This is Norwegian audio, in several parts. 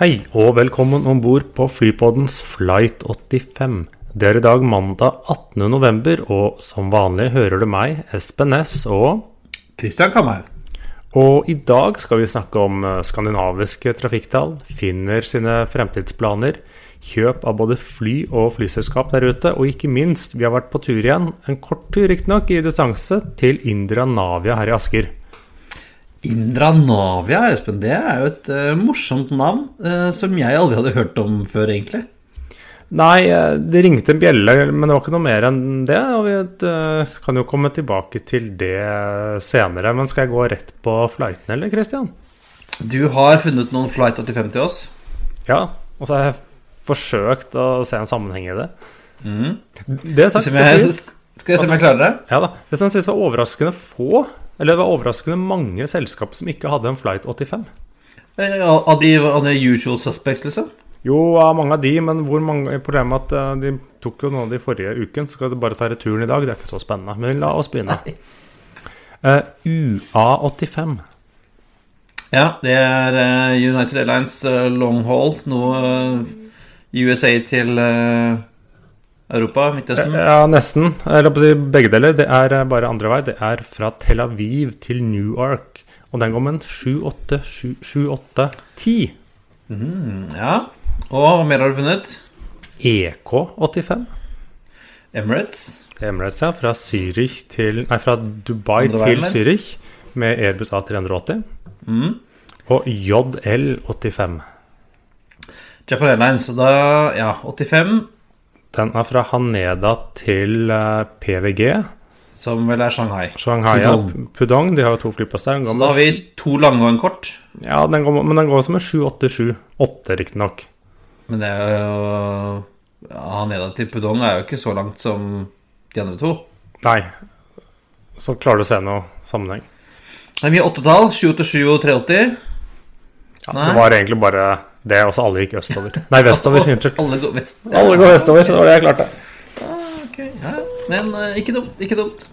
Hei og velkommen om bord på Flypoddens Flight 85. Det er i dag mandag 18. november, og som vanlig hører du meg, Espen Næss og Christian Kamhaug. Og i dag skal vi snakke om eh, skandinaviske trafikktall, Finner sine fremtidsplaner, kjøp av både fly og flyselskap der ute, og ikke minst, vi har vært på tur igjen, en kort tur riktignok, i distanse, til Indra Navia her i Asker. Indra Navia, Espen, det er jo et uh, morsomt navn uh, som jeg aldri hadde hørt om før, egentlig. Nei, eh, det ringte en bjelle, men det var ikke noe mer enn det. Og vi kan jo komme tilbake til det senere. Men skal jeg gå rett på flighten, eller, Christian? Du har funnet noen Flight 85 til oss. Ja, og så har jeg forsøkt å se en sammenheng i det. Mm. Det sagt, Skal jeg, skal jeg se om jeg klarer det? Ja da. Det som jeg synes var overraskende få, eller det var overraskende mange selskap som ikke hadde en Flight 85. Eh, Av de, av de usual suspects, liksom? Jo, av mange av de, men hvor mange Problemet er at eh, de tok jo noe av de forrige uken. Så skal du bare ta returen i dag. Det er ikke så spennende. Men la oss begynne. Uh, UA85. Ja, det er eh, United Airlines eh, long haul. Noe eh, USA til eh, Europa, Midtøsten. Ja, nesten. Eller på å si begge deler. Det er eh, bare andre vei. Det er fra Tel Aviv til Newark. Og den går med en 7-8-10. Mm, ja. Og hva mer har du funnet? EK85. Emirates. Emirates, ja. Fra til Nei, fra Dubai til? Zürich med Airbus A380. Mm. Og JL85. Japan Airlines. Da, ja, 85, Den er fra Haneda til eh, PVG. som vel er Shanghai. Shanghai, ja. Pudong. Pudong. De har jo to flyplasser. Så da har vi to lange og en kort. Ja, den går, men den går som en 787. 8, riktignok. Men det er jo ja, Neda til Pudong er jo ikke så langt som de andre to. Nei. Så klarer du å se noe sammenheng. Det er mye åttetall. 787 og 380. Ja, det var egentlig bare det, og så alle gikk østover. Nei, vestover. Unnskyld. Alle går vest. Alle går vestover. Det var det jeg klarte. Ok, ja. Men eh, ikke dumt. Ikke dumt.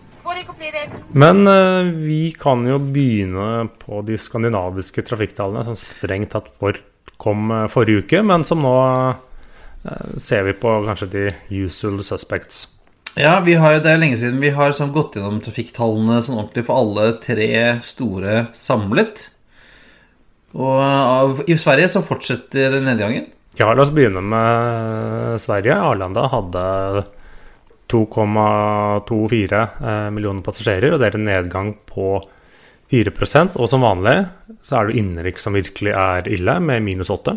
Men eh, vi kan jo begynne på de skandinaviske trafikktallene, som strengt tatt for, kom eh, forrige uke, men som nå ser vi på kanskje de usual suspects. Ja, vi har jo, det er lenge siden vi har sånn gått gjennom trafikktallene sånn ordentlig for alle tre store samlet. Og av, i Sverige så fortsetter nedgangen. Ja, la oss begynne med Sverige. Arlanda hadde 2,24 eh, millioner passasjerer, og det er en nedgang på 4% Og som vanlig så er det innenriks som virkelig er ille, med minus 8.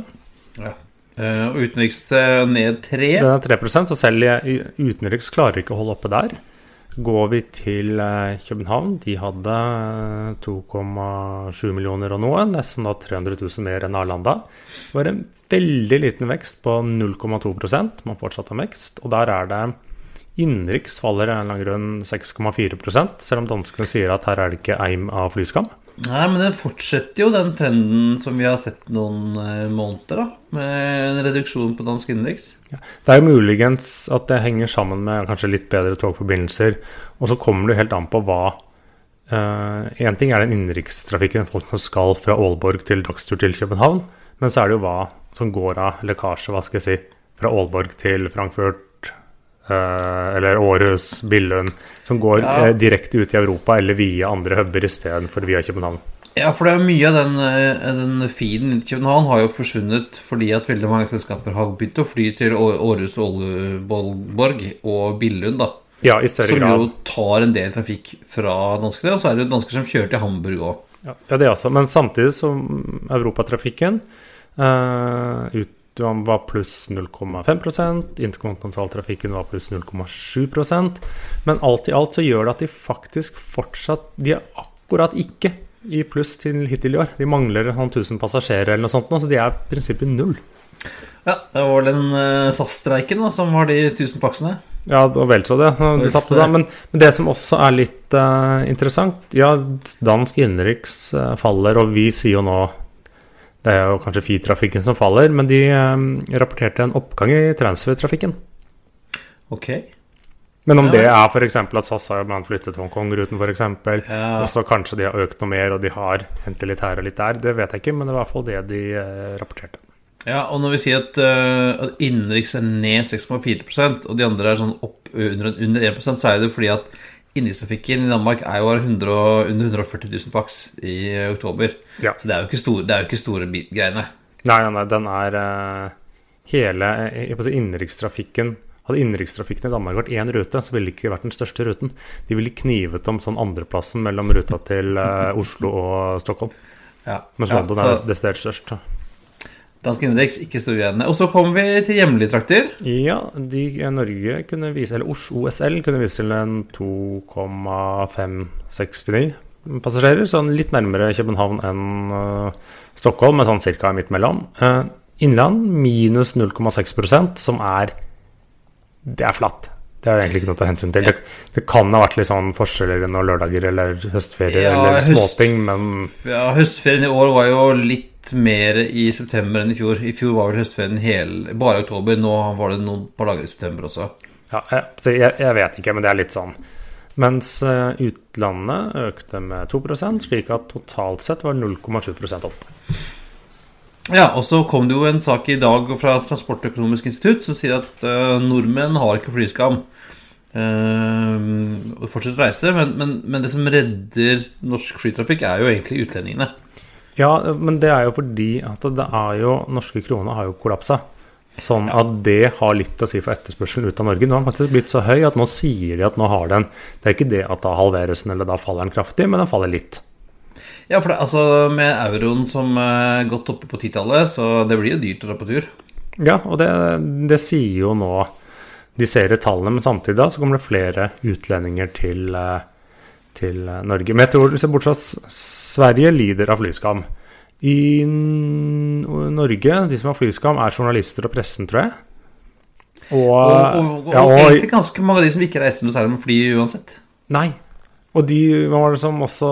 Ja. Eh, Og utenriks ned 3. Den er 3% så selv utenriks klarer ikke å holde oppe der. Går vi til eh, København, de hadde eh, 2,7 millioner og noe, nesten da 300 000 mer enn Arlanda. Det var en veldig liten vekst på 0,2% man fortsatte har vekst. Og der er det innenriks faller av en eller annen grunn 6,4 selv om danskene sier at her er det ikke eim av flyskam. Nei, men den fortsetter jo den trenden som vi har sett noen eh, måneder, da. Med en reduksjon på dansk innenriks. Det er jo muligens at det henger sammen med kanskje litt bedre togforbindelser. Og så kommer det helt an på hva Én ting er den innenrikstrafikken, folk som skal fra Aalborg til dagstur til København. Men så er det jo hva som går av lekkasje, hva skal jeg si, fra Aalborg til Frankfurt eh, eller Århus, Billund, som går Ja. eh, direkte ut i Europa eller via andre huber istedenfor via København. Ja, for det er mye av den, eh, den feeden i København har jo forsvunnet fordi at veldig mange selskaper har begynt å fly til Århus, Aalborg og Billund, da. Ja, i større Som grad. jo tar en del trafikk fra danskene. Og så er det dansker som kjører til Hamburg òg. Ja, det det også. Men samtidig som europatrafikken uh, ut, var pluss 0,5% interkontinentaltrafikken var pluss 0,7% Men alt i alt så gjør det at de faktisk fortsatt De er akkurat ikke i pluss til hittil i år. De mangler sånn 1000 passasjerer eller noe sånt, så de er i prinsippet null. Ja, det var den uh, SAS-streiken som var de 1000 paksene. Ja, og vel så det. De Vel det tapte da. Men, men det som også er litt uh, interessant Ja, dansk innenriks uh, faller, og vi sier jo nå Det er jo kanskje Fi-trafikken som faller, men de eh, rapporterte en oppgang i transfer-trafikken. Ok. Men om Ja. det er f.eks. at SAS har blant flyttet Hongkong-ruten, f.eks., Ja. og så kanskje de har økt noe mer, og de har hentet litt her og litt der, det vet jeg ikke, men det var i hvert fall det de eh, rapporterte. Ja, og når vi sier at, uh, at innenriks er ned 6,4% og de andre er sånn opp under, under 1 så er det fordi at innenrikstrafikken i Danmark er jo 100, under 140 000 pax i oktober. Ja. Så det er jo ikke store, det ikke store greiene. Nei, nei, nei, den er eh, hele eh, innenrikstrafikken Hadde innenrikstrafikken i Danmark vært én rute, så ville det ikke vært den største ruten. De ville knivet om sånn andreplassen mellom ruta til eh, Oslo og Stockholm. Ja. Mens Ja, er så er desidert størst. Dansk innenriks, ikke står igjen. Og så kommer vi til hjemlige trakter. Ja, de, eh, Norge kunne vise Eller Oslo OSL kunne vise til en 2,569 passasjerer. Sånn litt nærmere København enn uh, Stockholm, men sånn ca. midt mellom. Uh, Innland minus 0,6% som er Det er flatt. Det er egentlig ikke noe å ta hensyn til. Det, det kan ha vært litt sånn forskjeller når lørdager eller høstferie Ja, eller småting, men Ja, Høstferien i år var jo litt mer i september enn i fjor. I fjor var vel høstferien hel, bare i oktober. Nå var det noen par dager i september også. Ja, jeg, jeg, jeg vet ikke, men det er litt sånn. Mens eh, utlandet økte med 2% slik at totalt sett var 0,7% opp. Ja, og så kom det jo en sak i dag fra Transportøkonomisk institutt som sier at uh, nordmenn har ikke flyskam. Uh, fortsetter å reise, men, men, men det som redder norsk flytrafikk, er jo egentlig utlendingene. Ja, men det er jo fordi at det er jo norske kroner har jo kollapsa. Sånn at det har litt å si for etterspørselen ut av Norge. Nå har den faktisk blitt så høy at nå sier de at nå har den Det er ikke det at da halveres den, eller da faller den kraftig, men den faller litt. Ja, for det, altså med euroen som uh, godt oppe på titallet, så det blir jo dyrt å dra på tur. Ja, og det, det sier jo nå de ser i tallene, men samtidig da så kommer det flere utlendinger til, eh, til eh, Norge. Men jeg tror, hvis jeg bortsett fra Sverige lider av flyskam. I Norge, de som har flyskam, er journalister og pressen, tror jeg. Og, Og, og, ja, og egentlig ganske mange av de som ikke reiser noe særlig med fly uansett. Nei. Og de var det som også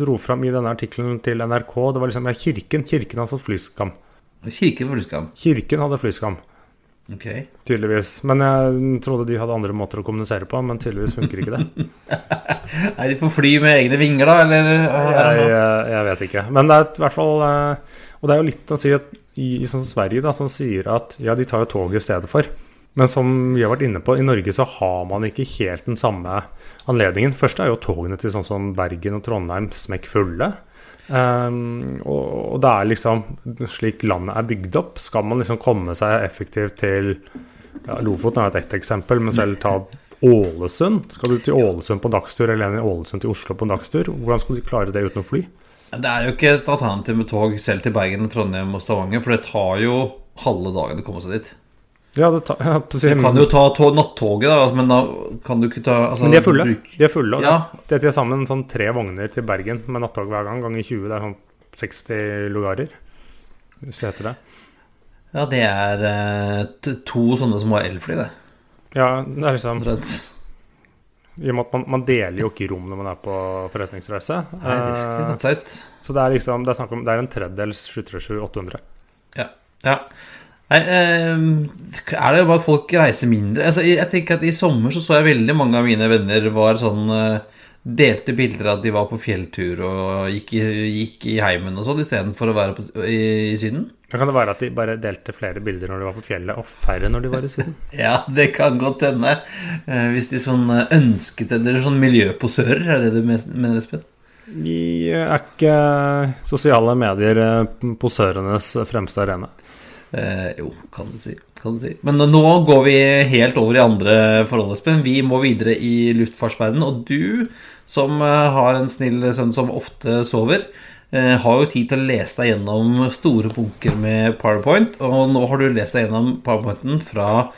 dro fram i denne artikkelen til NRK, det var liksom ja, Kirken. Kirken hadde fått flyskam. Kirken flyskam. Kirken hadde flyskam. Ok. Tydeligvis. Men jeg trodde de hadde andre måter å kommunisere på, men tydeligvis funker ikke det. Nei, de får fly med egne vinger, da, eller? Jeg, jeg, jeg vet ikke. Men det er i hvert fall eh, Og det er jo litt å si at i, i sånn Sverige, da, som sier at ja, de tar jo toget i stedet for. Men som vi har vært inne på, i Norge så har man ikke helt den samme anledningen. Først er jo togene til sånn som Bergen og Trondheim smekk fulle. Um, og, og det er liksom slik landet er bygd opp. Skal man liksom komme seg effektivt til ja, Lofoten er ett eksempel, men selv ta Ålesund. Skal du til Ålesund på dagstur, eller en i Ålesund til Oslo på dagstur? Hvordan skal du klare det uten å fly? Det er jo ikke et alternativ med tog selv til Bergen, Trondheim og Stavanger, for det tar jo halve dagen å komme seg dit. Ja, det tar, ja, Du kan jo ta tog, nattoget, da, men da kan du ikke ta altså, men de er fulle. bruk- De er fulle Ja. det, er til sammen sånn tre vogner til Bergen med nattog hver gang. Ganger 20. Det er sånn 60 lugarer. Hvis det heter det. Ja, det er eh, to sånne som har elfly, det. Ja, det er liksom Rett. I og med at man, man deler jo ikke rom når man er på forretningsreise. Nei, det skulle Eh, tatt seg ut. så det er liksom Det er om Det er en tredjedels 737-800. Ja. ja. Nei, eh, er det bare at folk reiser mindre? Altså, jeg tenker at I sommer så, så jeg veldig mange av mine venner var sånn eh, Delte bilder av at de var på fjelltur og gikk i, gikk i heimen og sånn istedenfor å være på, i, i Syden. Da kan det være at de bare delte flere bilder når de var på fjellet, og færre når de var i Syden. Ja, det kan godt hende. Eh, Hvis de sånn eh, ønsket Eller sånn miljøposører, er det det du mener, Espen? Er ikke sosiale medier posørenes fremste arena. Eh, jo, kan du si. Kan du si. Men nå går vi helt over i andre forhold, Espen. Vi må videre i luftfartsverdenen. Og du, som eh, har en snill sønn som ofte sover, eh, har jo tid til å lese deg gjennom store bunker med Powerpoint. Og nå har du lest deg gjennom Powerpointen fra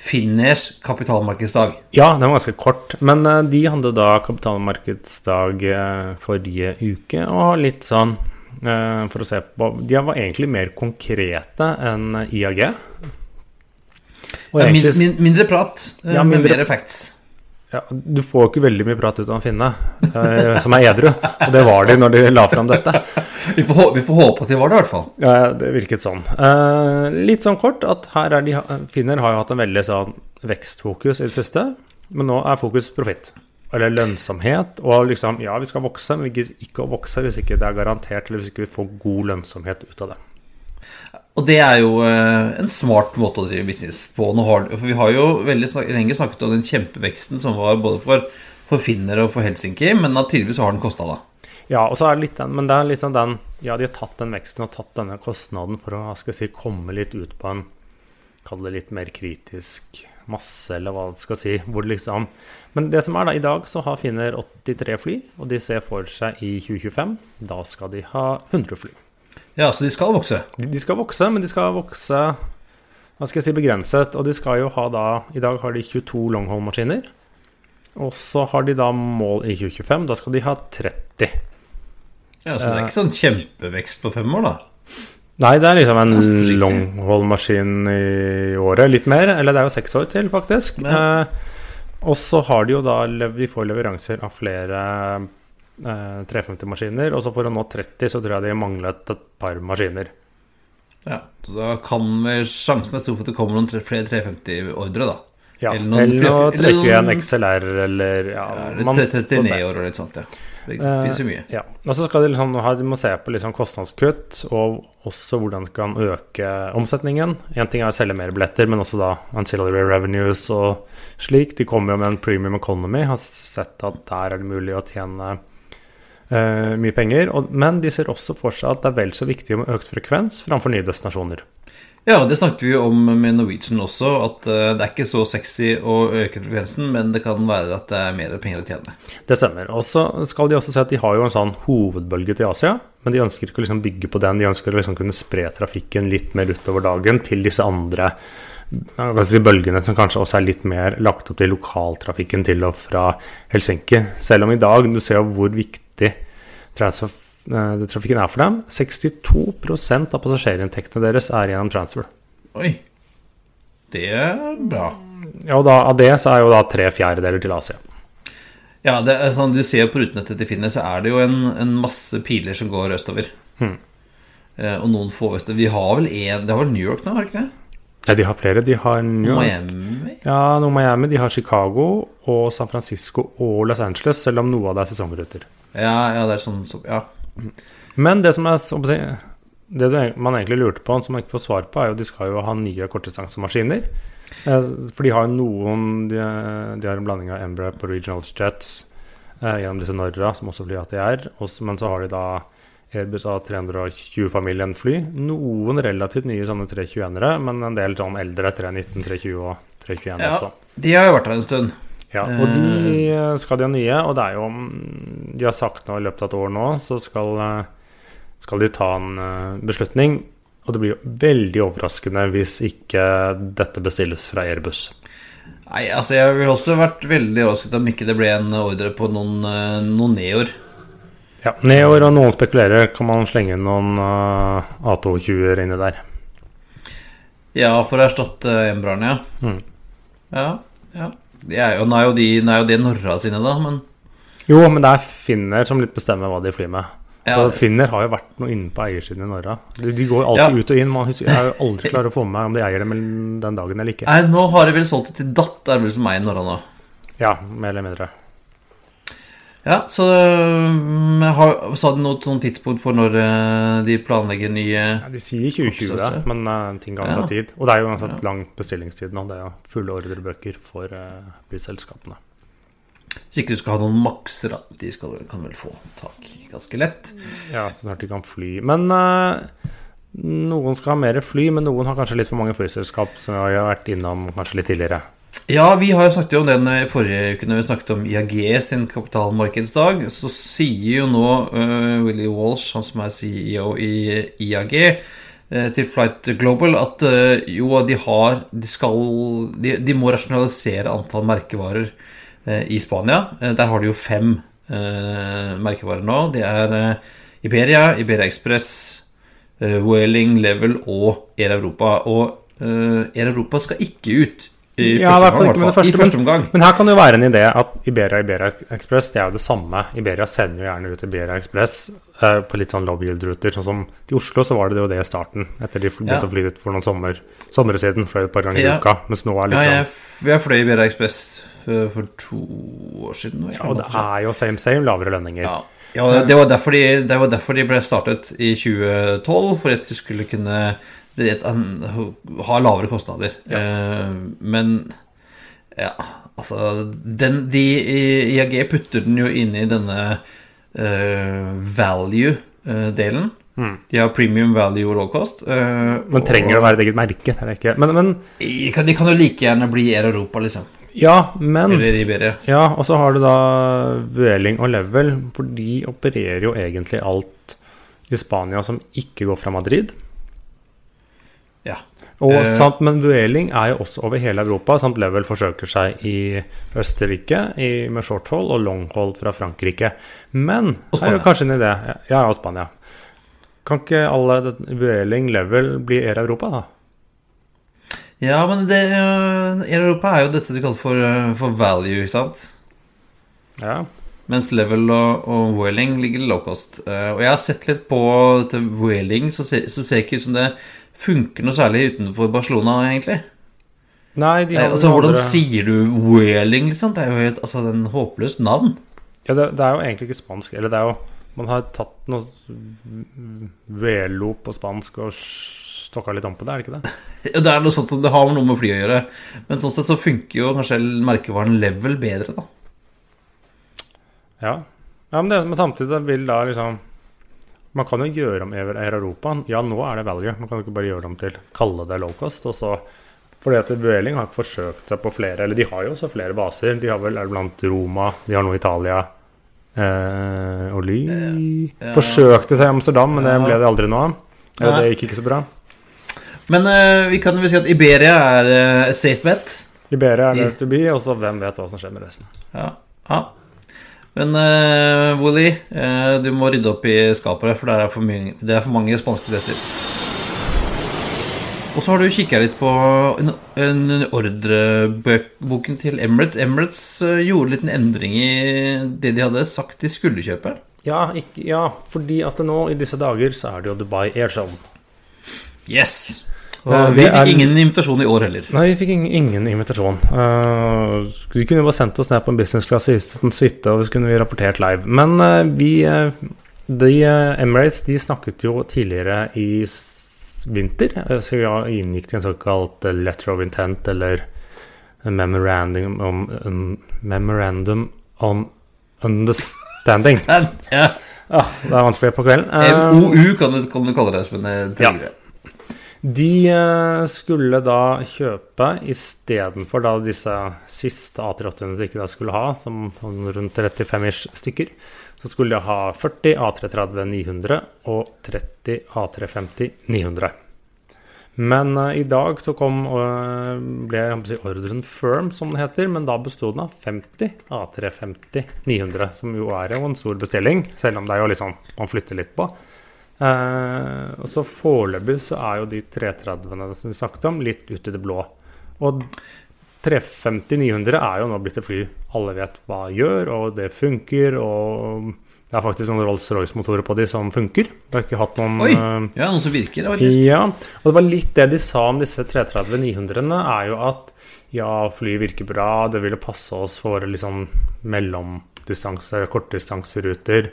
Finners kapitalmarkedsdag. Ja, den var ganske kort. Men eh, de hadde da kapitalmarkedsdag eh, forrige uke, og litt sånn For å se på De var egentlig mer konkrete enn IAG. Og ja, min, min, mindre prat, ja, mindre, mer facts. Ja, du får jo ikke veldig mye prat ut av Finne, eh, som er edru. Og det var de når de la fram dette. Vi får, vi får, håpe at de var det, i hvert fall. Ja, det virket sånn. Eh, litt sånn kort at her er de Finner har jo hatt en veldig sånn vekstfokus i det siste, men nå er fokus profitt. Eller lønnsomhet. Og liksom, ja, vi skal vokse, men vi gidder ikke å vokse hvis ikke det er garantert, eller hvis ikke vi får god lønnsomhet ut av det. Og det er jo eh, en smart måte å drive business på. For vi har jo veldig lenge snakket om den kjempeveksten som var både for, for Finner og for Helsinki, men tydeligvis har den kosta, da. Ja, og så er det litt den, men det er litt sånn den Ja, de har tatt den veksten og tatt denne kostnaden for å skal si, komme litt ut på en Kall det litt mer kritisk masse, eller hva det skal si. Hvor liksom Men det som er da, i dag så har Finner 83 fly, og de ser for seg i 2025 Da skal de ha 100 fly. Ja, så de skal vokse? De, de skal vokse, men de skal vokse hva skal jeg si, begrenset. Og de skal jo ha da I dag har de 22 longhold-maskiner. Og så har de da mål i 2025. Da skal de ha 30. Ja, Så det er ikke sånn kjempevekst på fem år, da? Nei, det er liksom en longhold-maskin i året. Litt mer. Eller det er jo seks år til, faktisk. Eh, og så har de jo da vi får leveranser av flere 350-maskiner. Eh, og så for å nå 30 så tror jeg de manglet et par maskiner. Ja, så da kan vel sjansen er stor for at det kommer noen flere 350-ordre, da. Ja, eller, noen, eller å trekke igjen XLR eller ja, ja eller 39 år og litt sånt, ja. Det uh, finnes jo mye. Ja. Og så skal de, liksom, de må se på liksom kostnadskutt, og også hvordan de kan øke omsetningen. Én ting er å selge mer billetter, men også da ancillary revenues og slik. De kommer jo med en premium economy, har sett at der er det mulig å tjene uh, mye penger. Og, men de ser også for seg at det er vel så viktig med økt frekvens framfor nye destinasjoner. Ja, det snakket vi om med Norwegian også, at uh, det er ikke så sexy å øke frekvensen, men det kan være at det er mer penger å tjene. Det stemmer. Og så skal de også se at de har jo en sånn hovedbølge til Asia, men de ønsker ikke å liksom bygge på den. De ønsker å liksom kunne spre trafikken litt mer utover dagen til disse andre si, bølgene som kanskje også er litt mer lagt opp til lokaltrafikken til og fra Helsinki. Selv om i dag du ser jo hvor viktig trafikken er for dem. 62% av passasjerinntektene deres er gjennom transfer. Oi. Det er bra. Ja, og da, av det så er jo da tre fjerdedeler til Asia. Ja, det er sånn, du ser på rutenettet til Finne, så er det jo en, en masse piler som går østover. Hmm. Eh, og noen få østover. Vi har vel én Det har vel New York nå, har ikke det? Ja, de har flere. De har New York. Miami? Ja, noe Miami. De har Chicago og San Francisco og Los Angeles, selv om noe av det er sesongruter. Ja, ja, det er sånn så, Ja. Men det som er Det man egentlig lurte på, som man ikke får svar på, er jo de skal jo ha nye kortdistansemaskiner. Eh, for de har jo noen De, de har en blanding av Embraer på Regional Jets eh, gjennom disse Norra, som også flyr ATR. Men så har de da Airbus A320-familien fly. Noen relativt nye sånne 321-ere, men en del sånn eldre 319, 320 og 321 ja, også. De har jo vært her en stund. Ja, og de eh. skal de ha nye, og det er jo De har sagt nå i løpet av et år nå, så skal, eh, skal de ta en eh, beslutning. Og det blir jo veldig overraskende hvis ikke dette bestilles fra Airbus. Nei, altså jeg ville også vært veldig overrasket om ikke det ble en ordre på noen, noen neoer. Ja, Neor og noen spekulerer. Kan man slenge noen uh, A220-er inni der? Ja, for å erstatte Embraen, ja. Mm. Ja, ja. Er jo, nå, er jo de, er jo de Norra sine, da, men Jo, men det er Finner som litt bestemmer hva de flyr med. Ja, Finner har jo vært noe inne på eiersiden i Norra. De, de går alltid ja. ut og inn. Man jeg har jo aldri klart å få med meg om de eier dem den dagen eller ikke. Nei, nå har de vel solgt det til datteren vel som meg i Norra nå. Ja, mer eller mindre. Ja, så um, har, Sa de noe sånn tidspunkt for når uh, de planlegger nye ja, De sier 2020, da, men uh, ting kan ta tid. Og det er jo uansett ja. lang bestillingstid nå. Det er jo fulle ordrebøker for uh, flyselskapene. Hvis ikke du skal ha noen makser, da. De skal, kan vel få tak ganske lett. Ja, så snart de kan fly. Men uh, noen skal ha mer fly, men noen har kanskje litt for mange flyselskap, som vi har vært innom kanskje litt tidligere. Ja, vi har jo snakket om den i forrige uke når vi snakket om IAG sin kapitalmarkedsdag. Så sier jo nå uh, Willy Walsh, han som er CEO i IAG, uh, til Flight Global at uh, jo, de har De skal De, de må rasjonalisere antall merkevarer eh, i Spania. Eh, der har de jo fem eh, merkevarer nå. Det er eh, Iberia, Iberia Express, eh, Whaling, Level og Air Europa. Og eh, Air Europa skal ikke ut i Ja, første i omgang. i hvert fall. I første omgang. Men her kan det jo være en idé at Iberia Iberia Express det er jo det samme. Iberia sender jo gjerne ut Iberia Express eh, på litt sånn low yield-ruter. Sånn som Til Oslo så var det jo det i starten, etter de begynte Ja. å fly ut for noen sommer, somre siden. Fløy et par ganger i uka. Mens nå er Ja, liksom jeg, f- jeg fløy Iberia Express for, for to år siden. Ja, og det er jo same same, lavere lønninger. Ja, ja det, var de, det var derfor de ble startet i 2012, for at de skulle kunne det, han har lavere kostnader. Ja. men ja, altså den, de, IAG putter den jo inn i denne uh, value-delen. De har premium value og low cost. Uh, Men trenger det å være et eget merke? Det er ikke. Men, men de kan, de kan jo like gjerne bli Air Europa, liksom. ja, men Eller Iberia. Ja, og så har du da Vueling og Level, for de opererer jo egentlig alt i Spania som ikke går fra Madrid. Ja. Og Eh. samt, men Vueling er jo også over hele Europa, samt Level forsøker seg i Østerrike i, med shorthold og longhold fra Frankrike. Men det er jo kanskje en idé. Ja, og Spania. Kan ikke alle Vueling Level bli Air Europa, da? Ja, men det, eh, Air Europa er jo dette du kaller for, eh, for value, ikke sant? Ja. Mens Level og, og Whaling ligger low cost. Uh, og jeg har sett litt på dette Whaling, så se, så ser det ikke ut som det funker noe særlig utenfor Barcelona, egentlig. Nei, de Nei, har altså, Hvordan andre- sier du Whaling, liksom? Det er jo helt, altså, en håpløst navn. Ja, det, det er jo egentlig ikke spansk. Eller det er jo Man har tatt noe velo på spansk og stokka litt om på det, er det ikke det? Ja, Det er noe sånt som det har noe med fly å gjøre. Men sånn sett så funker jo kanskje merkevaren Level bedre, da. Ja, ja men, det, men samtidig vil da liksom Man kan jo gjøre om Air Europa. Ja, nå er det value. Man kan jo ikke bare gjøre det om til kalle det low cost. Og så fordi at Vueling har ikke forsøkt seg på flere Eller de har jo også flere baser. De har vel er blant Roma, de har noe Italia. Eh, og Ly ja. Forsøkte seg i Amsterdam, men det ble det aldri noe av. Eller Nei. det gikk ikke så bra. Men eh, vi kan vel si at Iberia er eh, et safe bet. Iberia er nødt det to be, og så hvem vet hva som skjer med resten. Ja. ja. Men uh, Woolly, uh, du må rydde opp i skapet, for det er for, mye, det er for mange spanske dresser. Og så har du kikka litt på en, en ordreboken til Emirates. Emirates gjorde gjorde en endring i det de hadde sagt de skulle kjøpe. Ja, ikke, ja, fordi at nå i disse dager så er det jo Dubai Airshow. Yes! Og Eh, vi fikk ingen invitasjon i år heller. Nei, vi fikk ingen, ingen invitasjon. Vi de kunne jo bare sendt oss ned på en business class og vist en suite, og så kunne vi rapportert live. Men eh, vi eh, de, eh, Emirates de snakket jo tidligere i vinter, eh, så vi inngikk til en såkalt eh, letter of intent, eller memorandum om memorandum on understanding. Ja. Ah, det er vanskelig på kvelden. Eh, MOU kan du, kan du kalle det, Espen. eh, Ja. De eh, skulle da kjøpe istedenfor da disse siste A380-ene de ikke skulle ha, som sånn rundt 35-ish stykker, så skulle de ha 40 A330-900 og 30 A350-900. Men uh, i dag så kom uh, ble si, ordren firm, som det heter, men da besto den av 50 A350-900, som jo er jo en stor bestilling, selv om det er jo litt sånn man flytter litt på. Eh, og så Foreløpig så er jo de 330-ene som vi snakket om, litt ut i det blå. Og 350-900 er jo nå blitt et fly alle vet hva gjør, og det funker. Og det er faktisk noen Rolls-Royce-motorer på de som funker. Det har ikke hatt noen Oi! eh, Ja, noen som virker, faktisk. ja, og det var litt det de sa om disse 330-900-ene, er jo at ja, flyet virker bra, det ville passe oss for liksom mellomdistanser, kortdistanseruter.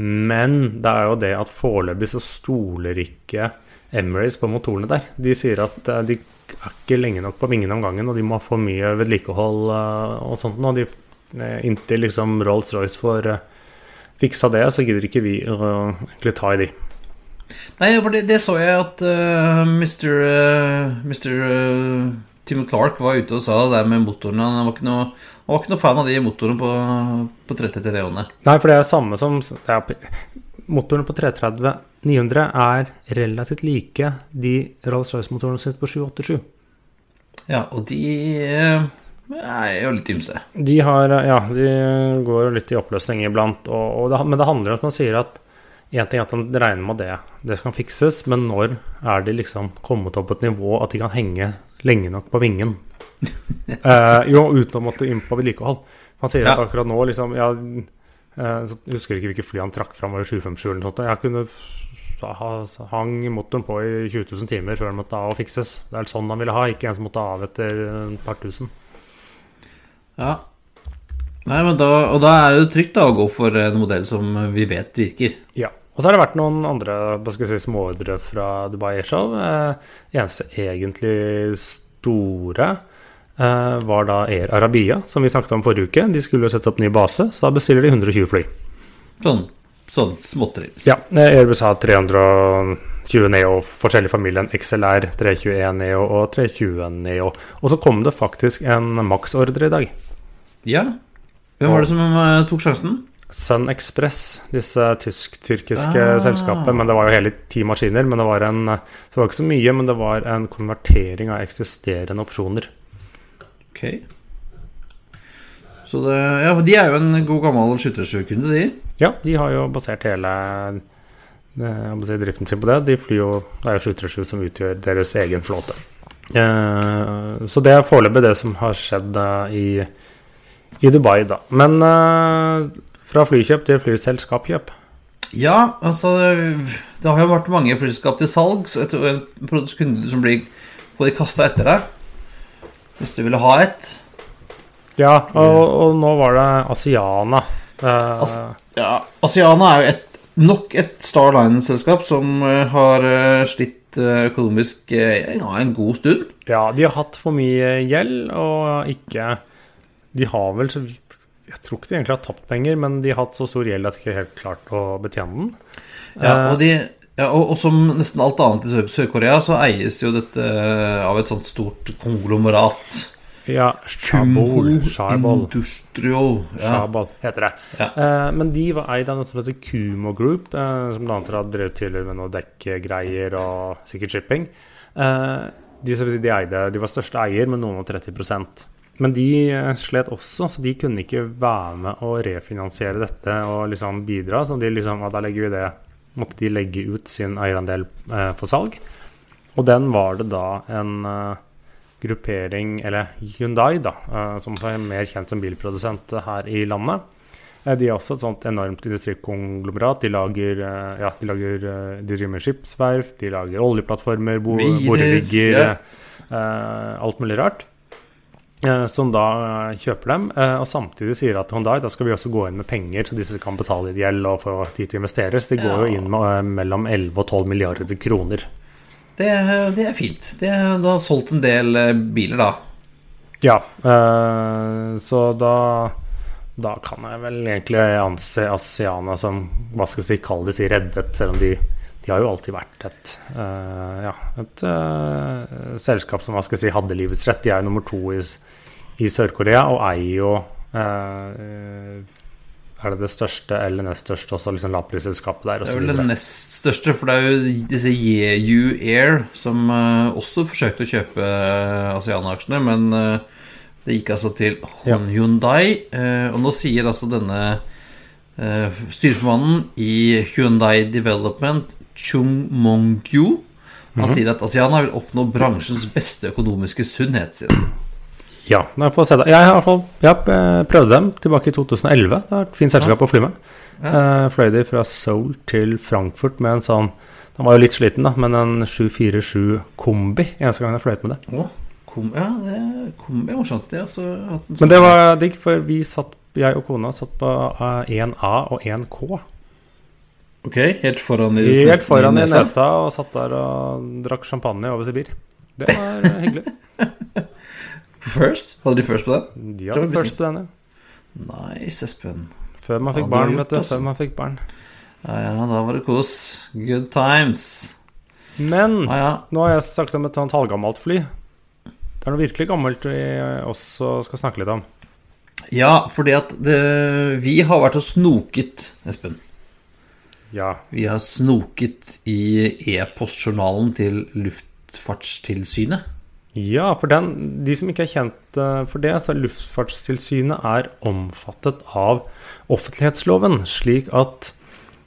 Men det er jo det at foreløpig så stoler ikke Emirates på motorene der. De sier at eh, de er ikke lenge nok på vingene om gangen, og de må ha for mye vedlikehold eh, og sånt. Og de, eh, inntil liksom Rolls-Royce får fiksa det, så gidder ikke vi å egentlig ta i de. Nei, for det, det så jeg at. Uh, Mr. Uh, Tim Clark var ute og sa det der med motorene. Han var ikke noe, han var ikke noe fan av de motorene på, på 33-ene. Nei, for det er samme som det er, motorene på 330-900 er relativt like de Rolls-Royce-motorene sine på 787. Ja, og de eh, er jo litt ymse. De har, ja, de går litt i oppløsning iblant, og, og det, men det handler om at man sier at en ting er at de regner med det, det skal fikses, men når er de liksom kommet opp på et nivå at de kan henge lenge nok på vingen? eh, jo, uten å måtte inn på vedlikehold. Han sier Ja. at akkurat nå liksom ja, eh, Jeg husker ikke hvilke fly han trakk fram, var det 757 eller noe sånt. Jeg kunne ha, hang motoren på i 20 000 timer før den måtte av og fikses. Det er sånn han ville ha, ikke en som måtte av etter et par tusen. Ja. Nei, men da, og da er det trygt da å gå for en modell som vi vet virker. Ja. Og så har det vært noen andre hva skal jeg si, småordre fra Dubai Airshow. Eh, eneste egentlig store eh, var da Air Arabia, som vi snakket om forrige uke. De skulle jo sette opp ny base, så da bestiller de 120 fly. Sånn, sånn småtteri. Ja, eh, Airbus har 320 Neo, forskjellig familie, en XLR, 321 Neo og 320 Neo. Og så kom det faktisk en Max-ordre i dag. Ja. Hvem var det som eh, tok sjansen? Sun Express, disse tysk-tyrkiske Ah. selskapene. Men det var jo hele ti maskiner. Men det var, en, så det var ikke så mye, men det var en konvertering av eksisterende opsjoner. Ok. Så det, ja, de er jo en god gammel 737-kunde, de. Ja, de har jo basert hele eh, si, driften sin på det. De flyr jo, Det er jo 737 som utgjør deres egen flåte. Eh, så det er foreløpig det som har skjedd eh, i, i Dubai, da. Men eh, fra flykjøp til flyselskapkjøp. Ja, altså Det har jo vært mange flyselskap til salgs. Et, en produktkunde som blir får de kasta etter deg. Hvis du ville ha et. Ja, og, og nå var det Asiana. Eh, As- Ja, Asiana er jo et, nok et Star Line-selskap som eh, har eh, slitt økonomisk ja, en god stund. ja, de har hatt for mye gjeld, og ikke De har vel så vidt Jeg tror ikke de egentlig har tapt penger, men de har hatt så stor gjeld at de ikke helt klart å betjene den. Ja, Eh, og, de, ja, og, og som nesten alt annet i Sør- Sør-Korea, så eies jo dette av et sånt stort konglomerat. Ja, Shabol. Shabol. Industrial. Ja. Shabol heter det. Ja. Eh, men de var eid av noe som heter Kumo Group, eh, som annet har drevet tidligere med noe dekkgreier og sikkert shipping. Eh, de, de, eide, de var største eier, med noen og 30 Men de eh, slet også, så de kunne ikke være med å refinansiere dette og liksom bidra. Så de liksom, da legger vi det måtte de legge ut sin eierandel eh, for salg. Og den var det da en eh, gruppering, eller Hyundai, da, eh, som er mer kjent som bilprodusent her i landet. Eh, De er også et sånt enormt industrikonglomerat. De lager, ja, de, lager de driver med skipsverft, de lager oljeplattformer, bo borerigger, eh, alt mulig rart. Eh, Som da eh, kjøper dem, eh, og samtidig sier at Hyundai da skal vi også gå inn med penger, så disse kan betale litt gjeld og få tid til å investeres. De går jo inn med mellom 11 og 12 milliarder kroner. Det, det er fint. Det, du har solgt en del biler, da. Ja, eh, så da da kan jeg vel egentlig anse Asiana som hva skal jeg si, kall det si reddet, selv om de, de har jo alltid vært et, uh, ja, et uh, selskap som hva skal jeg si, hadde livets rett. De er jo nummer to i, i Sør-Korea og eier jo eh, Er det det største eller nest største også, liksom lavprisselskapet der? Det er vel det nest største, for det er jo disse Yeyu Air som eh, også forsøkte å kjøpe uh, Asiana-aksjene, men eh, det gikk altså til. Hyundai. eh, og nå sier altså denne styreformannen i Hyundai Development, Chung Mongyu, han Mhm. sier at Asiana vil oppnå bransjens beste økonomiske sunnhet. sier han. Ja, jeg får se det. Jeg har i ja, eh, prøvde dem tilbake i 2011. Det var et fint selskap å fly med. Eh, fløy de fra Seoul til Frankfurt med en sånn Den var jo litt sliten, da, men en 747 kombi eneste gang jeg fløyet med det. Å, kom, ja, det kom, er morsomt. Det, altså, hatt Men sånn- det var digg, for vi satt, jeg og kona satt på eh, 1A og 1K. Ok, helt foran i Helt foran i nesa. nesa og satt der og drakk champagne over Sibir. Det var eh, hyggelig. First? Hadde de first på den? De hadde først på denne. Nice, Espen. Før man fikk hadde barn, gjort, vet du. altså. Før man fikk barn. Ja, ja, da var det kos. Good times. Men ah, ja. Nå har jeg sagt om et annet halvgammelt fly. Det er noe virkelig gammelt vi også skal snakke litt om. ja fordi at det, vi har vært og snoket, Espen. Ja. Vi har snoket i e-postjournalen til Luftfartstilsynet. Ja, for den, de som ikke er kjent eh, for det, så Luftfartstilsynet er omfattet av offentlighetsloven. Slik at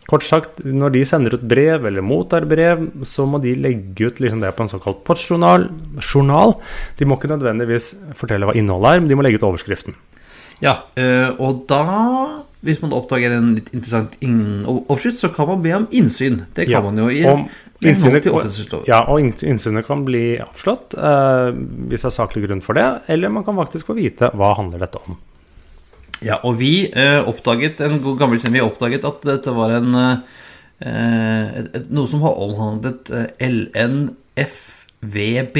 kort sagt, når de sender ut brev eller mottar brev, så må de legge ut liksom det på en såkalt postjournal. Journal. De må ikke nødvendigvis fortelle hva innholdet er, men de må legge ut overskriften. Ja, eh, og da, hvis man oppdager en litt interessant overskrift, så kan man be om innsyn. Det kan Ja, man jo i i innsynet-. Ja, og innsynet kan bli avslått eh, hvis det er saklig grunn for det, eller man kan faktisk få vite hva handler dette om. Ja, og vi eh, oppdaget en god gammel kjenning, vi oppdaget at dette var en eh, et, et, noe som har omhandlet eh, LNFVB.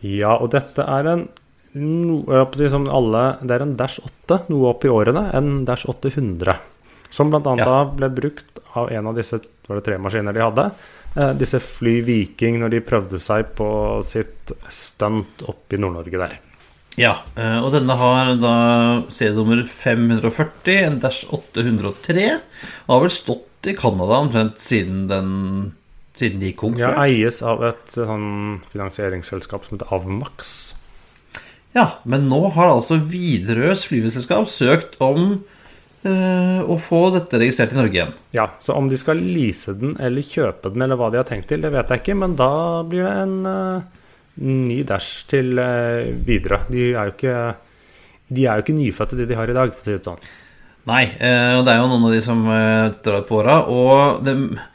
Ja, og dette er en no, på å som alle, Det er en Dash 8, noe opp i årene, en Dash 800. Som bl.a. Ja. ble brukt av en av disse var det tre maskiner de hadde. Eh, disse Fly Viking når de prøvde seg på sitt stunt oppe i Nord-Norge der. Ja, eh, og denne har da serienummer 540, en Dash 803. Og har vel stått i Canada omtrent siden den siden de gikk konk. Ja, eies av et sånn finansieringsselskap som heter Avmax. Ja, men nå har altså Widerøes flyveselskap søkt om eh, å få dette registrert i Norge igjen. Ja, så om de skal lease den eller kjøpe den, eller hva de har tenkt til, det vet jeg ikke, men da blir det en eh, ny dash til uh, Widerøe. De er jo ikke de er jo ikke nyfødte, de de har i dag, for å si det sånn. Nei, eh, og det er jo noen av de som eh, drar på åra. Og det, eh,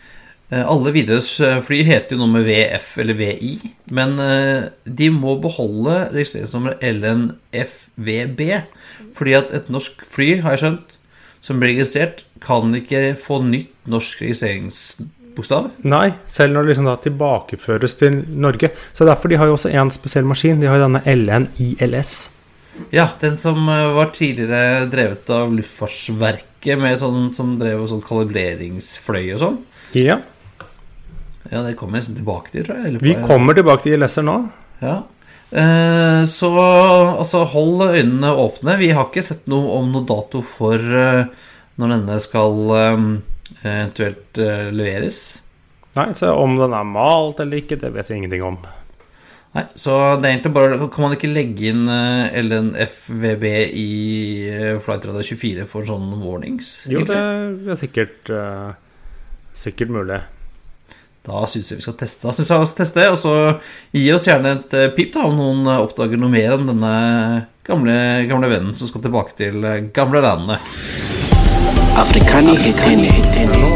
alle Widerøes eh, fly heter jo noe med VF eller VI. Men eh, de må beholde registreringsnummeret LNFVB. Fordi at et norsk fly, har jeg skjønt, som blir registrert, kan ikke få nytt norsk registreringsbokstav. Nei, selv når det liksom da tilbakeføres til Norge. Så derfor de har jo også en spesiell maskin. De har jo denne LNILS. Ja, den som eh, var tidligere drevet av Luftfartsverket, med sånn, som drev sånn kalibreringsfløy og sånn. Ja, Ja, det kommer nesten tilbake til, tror jeg. løpet vi kommer tilbake til ILS-er nå. Ja. Eh, så altså, hold øynene åpne. Vi har ikke sett noe om noe dato for eh, når denne skal eh, eventuelt eh, leveres. Nei, så om den er malt eller ikke, det vet vi ingenting om. Nei, så det er egentlig bare Kan man ikke legge inn eh, LNFVB i eh, Flight 24 for sånne warnings? Jo, det er sikkert, sikkert mulig. Da syns jeg vi skal teste. Da synes jeg vi skal teste, Og så gi oss gjerne et eh, pip da om noen eh, oppdager noe mer enn denne gamle, gamle vennen som skal tilbake til eh, gamle landet. Afrikani hetene.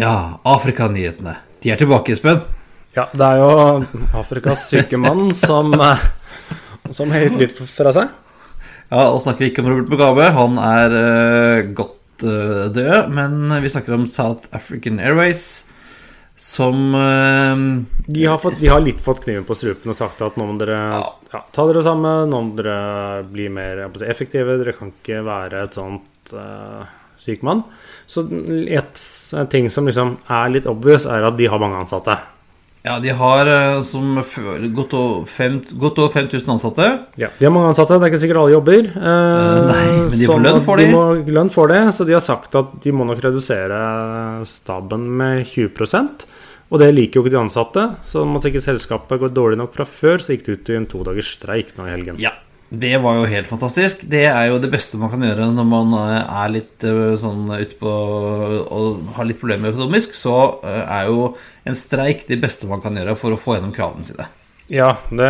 Ja, Afrikanyhetene. De er tilbake, Espen. Ja, det er jo Afrikas syke mann som, som har lyd fra seg. Ja, og snakker vi ikke om Robert Mugabe. Han er uh, godt eh, død. Men vi snakker om South African Airways, som eh, De har, fått, de har litt fått kniven på strupen og sagt at nå må dere ja, ta dere sammen, nå må dere bli mer effektive, dere kan ikke være et sånt uh, syk mann. Så et, en ting som liksom er litt obvious, er at de har mange ansatte. Ja, de har eh, som før, godt over fem- godt over 5000 ansatte. Ja, De har mange ansatte, det er ikke sikkert alle jobber. eh, nei, men de får lønn for det. de. Må, lønn for det, så de har sagt at de må nok redusere staben med 20% Og det liker jo ikke de ansatte, så måtte ikke selskapet gå dårlig nok fra før, så gikk det ut i en todagers streik nå i helgen. Ja, det var jo helt fantastisk. Det er jo det beste man kan gjøre når man eh, er litt eh, sånn utpå og har litt problemer økonomisk. Så eh, er jo en streik det beste man kan gjøre for å få gjennom kravene sine. Ja, det,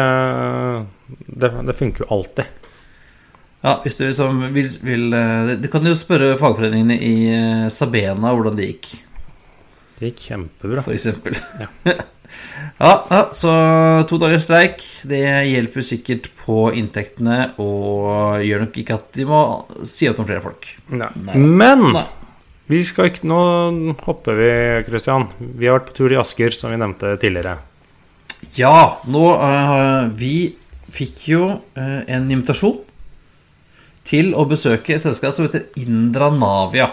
det, det funker jo alltid. Ja, hvis du liksom vil, vil eh, Du kan jo spørre fagforeningene i eh, Sabena hvordan det gikk, Det gikk kjempebra. for eksempel. Ja. ja, ja, så to dagers streik, det hjelper sikkert på inntektene og gjør nok ikke at de må si opp noen flere folk. Nei. Nei. Men Nei. vi skal ikke Nå hopper vi, Christian. Vi har vært på tur i Asker, som vi nevnte tidligere. Ja, nå uh, Vi fikk jo uh, en invitasjon til å besøke et selskap som heter Indra Navia.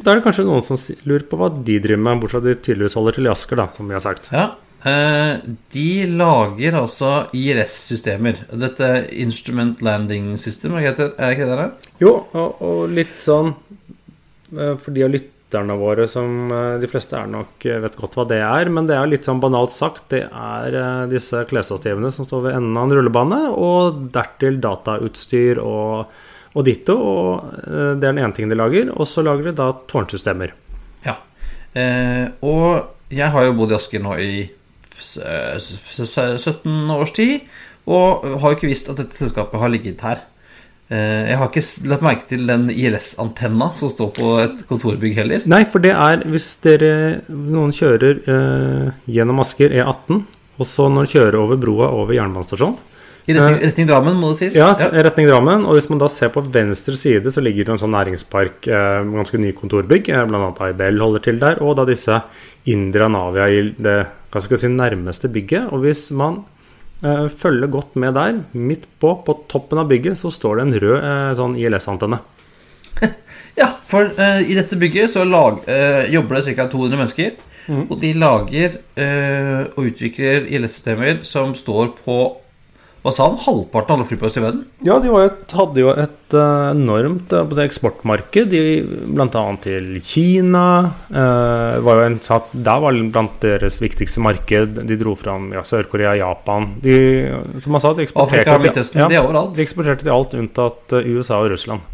Da er det kanskje noen som lurer på hva de driver med, bortsett fra at de tydeligvis holder til i Asker, da, som vi har sagt. Ja, de lager altså IRS-systemer. Dette Instrument Landing System, er det ikke det er der? Jo, og, og litt sånn eh, For de av lytterne våre som eh, De fleste er nok eh, vet godt hva det er, men det er litt sånn banalt sagt. Det er eh, disse klesstativene som står ved enden av en rullebane, og dertil datautstyr og, og ditto. Og eh, det er den ene tingen de lager. Og så lager de da tårnsystemer. Ja. Eh, og jeg har jo bodd i Asker nå i 17 års tid, og har jo ikke visst at dette selskapet har ligget her. Eh, jeg har ikke lagt merke til den ILS-antenna som står på et kontorbygg heller. Nei, for det er hvis dere noen kjører eh, gjennom Asker E18, og så når de kjører over broa over jernbanestasjonen I retning, retning Drammen, må det sies. Ja, ja, retning Drammen. Og hvis man da ser på venstre side, så ligger det en sånn næringspark, eh, ganske ny kontorbygg. bl.a. blant annet IBL holder til der. Og da disse Indra Navia i det hva skal jeg si, nærmeste bygget. Og hvis man eh, følger godt med der, midt på, på toppen av bygget, så står det en rød eh, sånn ILS-antenne. Ja, for eh, i dette bygget så lag, eh, jobber det ca. 200 mennesker. Og de lager eh, og utvikler ILS-systemer som står på hva sa han? Halvparten av alle flyplasser i verden? Ja, de et, hadde jo et eh, enormt eksportmarked, bl.a. til Kina. eh, var en, der var blant deres viktigste marked. De dro fram ja, Sør-Korea, Japan de, Som man sa, de eksporterte, til- ja, de er eksporterte til alt unntatt eh, USA og Russland.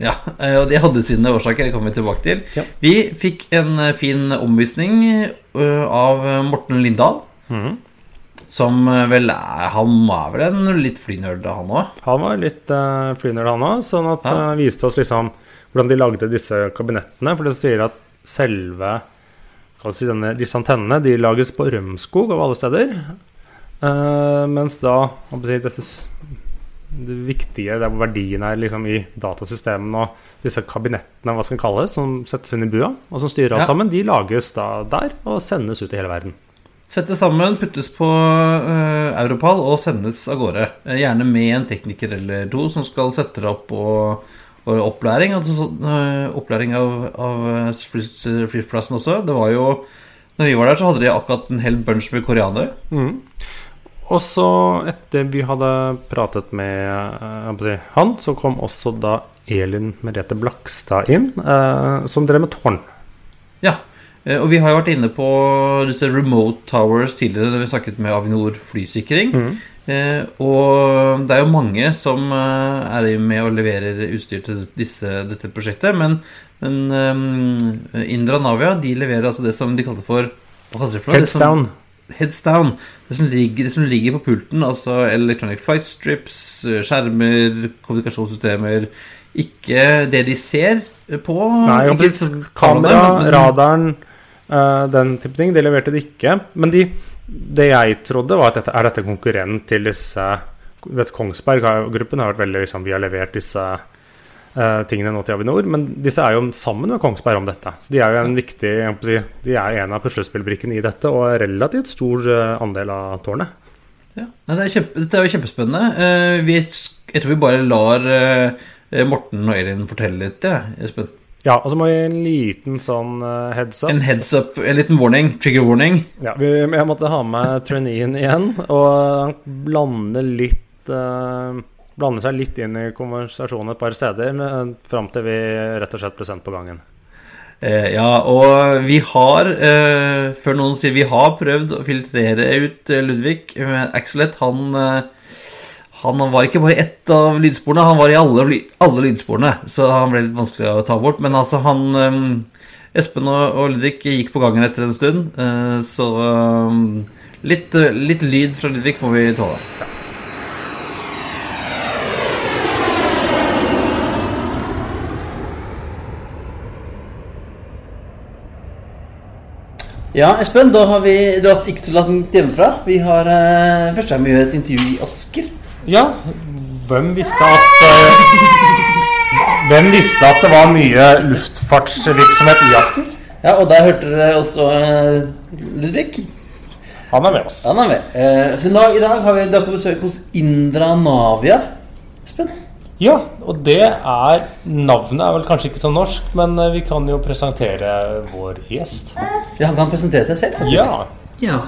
Ja, eh, og de hadde sine årsaker. Det kommer vi tilbake til. Ja. Vi fikk en fin omvisning av Morten Lindahl. Mhm. Som eh, vel er Han var vel en litt flynerd, han òg? Han var litt uh, flynerd, han òg, sånn at Ja. uh, viste oss liksom hvordan de lagde disse kabinettene. For det sier at selve si, denne, disse antennene de lages på Rømskog av alle steder. Uh, mens da si, dette, det viktige, der hvor verdien er liksom i datasystemene og disse kabinettene hva skal kalles, kalle som settes inn i bua, og som styrer alt Ja. sammen, de lages da der og sendes ut i hele verden. Settes sammen, puttes på uh, Europal og sendes av gårde. Eh, gjerne med en tekniker eller to som skal sette det opp og, og opplæring. Altså, så- eh, opplæring av, av eh, fly- flyplassen også. Det var jo Når vi var der, så hadde de akkurat en hel bunch med koreanere. Mm. Og så, etter vi hadde pratet med eh, si, han, så kom også da Elin Merete Blakstad inn, uh, som drev med tårn. Ja. Eh, Og vi har jo vært inne på disse remote towers tidligere da vi snakket med Avinor flysikring. Mm. og det er jo mange som eh, er med og leverer utstyr til disse, dette prosjektet. Men, men eh, Indra Navia de leverer altså det som de kalte for kalte for Heads down. Heads down. Det som, ligger, det som ligger på pulten, altså electronic flight strips, eh, skjermer, kommunikasjonssystemer Ikke det de ser på. Nei, ikke kamera, men- radaren, eh, den type ting. De leverte det ikke. Men de, det jeg trodde, var at dette er dette konkurrent til disse vet, Kongsberg-gruppen har vært veldig liksom, Vi har levert disse uh, tingene nå til Avinor, men disse er jo sammen med Kongsberg om dette. Så de er jo en viktig jeg si, De er en av puslespillbrikkene i dette, og er relativt stor eh, andel av tårnet. Ja. Nei, det er kjempe, dette er jo kjempespennende. Uh, vi, jeg tror vi bare lar uh, Morten og Elin fortelle litt, ja, Espen. Ja, og så må vi gi en liten sånn eh, heads up. En heads up, en liten warning. Trigger warning. Ja, vi, jeg måtte ha med traineen igjen, og han blander litt uh, Blander seg litt inn i konversasjonen et par steder uh, fram til vi rett og slett ble sendt på gangen. Eh, ja, og vi har, eh, før noen sier vi har prøvd å filtrere ut eh, Ludvig, men Axelet, han eh, han var ikke bare ett av lydsporene, han var i alle, alle lydsporene. Så han ble litt vanskelig å ta bort. Men altså, han eh, Espen og, og Ludvig gikk på gangen etter en stund, eh, så eh, litt, litt lyd fra Ludvig må vi tåle. Ja, Espen, da har vi dratt ikke så langt hjemmefra. Vi har eh, først gang vi gjør et intervju i Asker. Ja, hvem visste at eh, Hvem visste at det var mye luftfartsvirksomhet i Asker? Ja, og der hørte dere også eh, Ludvig. Han er med oss. Han er med. Eh, så dag, i dag har vi dere på besøk hos Indra Navia. Espen? Ja, og det er Navnet er vel kanskje ikke så norsk, men vi kan jo presentere vår gjest. Ja, han kan presentere seg selv, faktisk. Ja, Ja.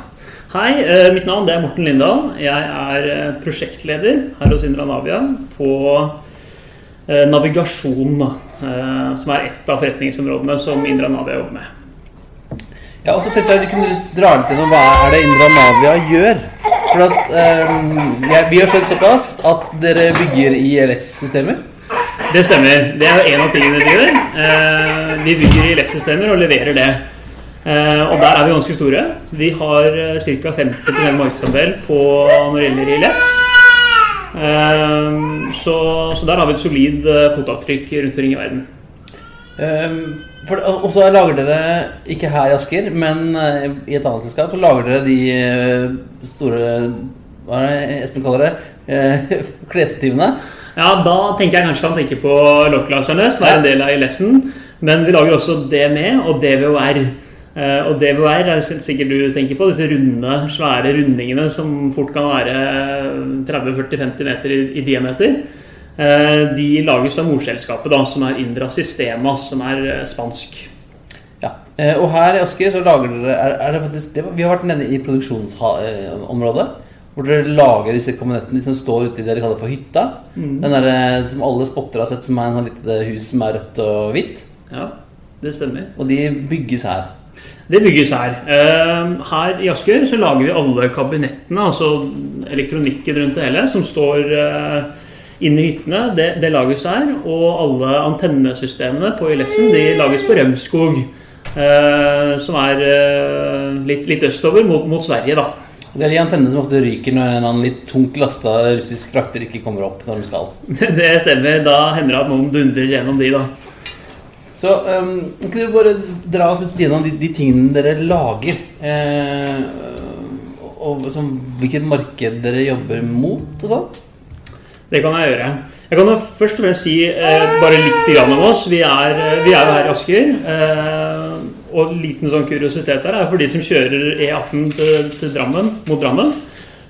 Hei, eh, mitt navn det er Morten Lindahl. Jeg er eh, prosjektleder her hos Indra Navia på eh, navigasjon, som er ett av forretningsområdene som Indra Navia jobber med. Ja, og så tenkte jeg du kunne dra litt gjennom hva er det Indra Navia gjør. For at um, jeg, Vi har skjønt såpass at dere bygger ILS-systemer. Det stemmer. Det er jo en av tingene vi gjør. Vi bygger ILS-systemer og leverer det. Eh, og der er vi ganske store. Vi har eh, ca. 50 markedsandel på når det gjelder ILS. Eh, så, så der har vi et solid fotavtrykk rundt omkring i verden. Ehm, og så lager dere, ikke her i Asker, men i et annet selskap, så lager dere de store Hva er det Espen kaller det? Eh, Ja, da tenker jeg kanskje han tenker på lokkelaserne, som er en del av ILS-en. Men vi lager også DME og DVOR. Eh, og DVR er sikkert du tenker på, disse runde, svære rundingene som fort kan være 30-40-50 meter i, i diameter. Eh, de lages av morselskapet, da, som er Indra Sistemas, som er eh, spansk. Ja. Og her i Asker så lager dere er, er det faktisk, det, Vi har vært nede i produksjonsområdet. Hvor dere lager disse kabinettene de som står ute i det dere kaller for hytta. Den der, som alle spotter har sett som er en sånn lite hus som er rødt og hvitt. Ja, det stemmer. Og de bygges her. Det bygges her. Eh, Her i Asker så lager vi alle kabinettene, altså elektronikken rundt det hele, som står eh, inne i hyttene. Det, det lages her. Og alle antennesystemene på ILS-en de lages på Rømskog. eh, Som er eh, litt, litt østover mot, mot Sverige, da. Det er de antennene som ofte ryker når en litt tungt lasta russisk frakter ikke kommer opp når den skal. Det stemmer. Da hender det at noen dundrer gjennom de, da. Så um, kan du bare dra oss litt gjennom de, de tingene dere lager? Eh, og som, hvilket marked dere jobber mot og sånn? Det kan jeg gjøre. Jeg kan jo først og fremst si eh, bare litt om oss. Vi er, vi er her i Asker. Eh, og liten sånn kuriositet her er for de som kjører E18 til, til Drammen, mot Drammen.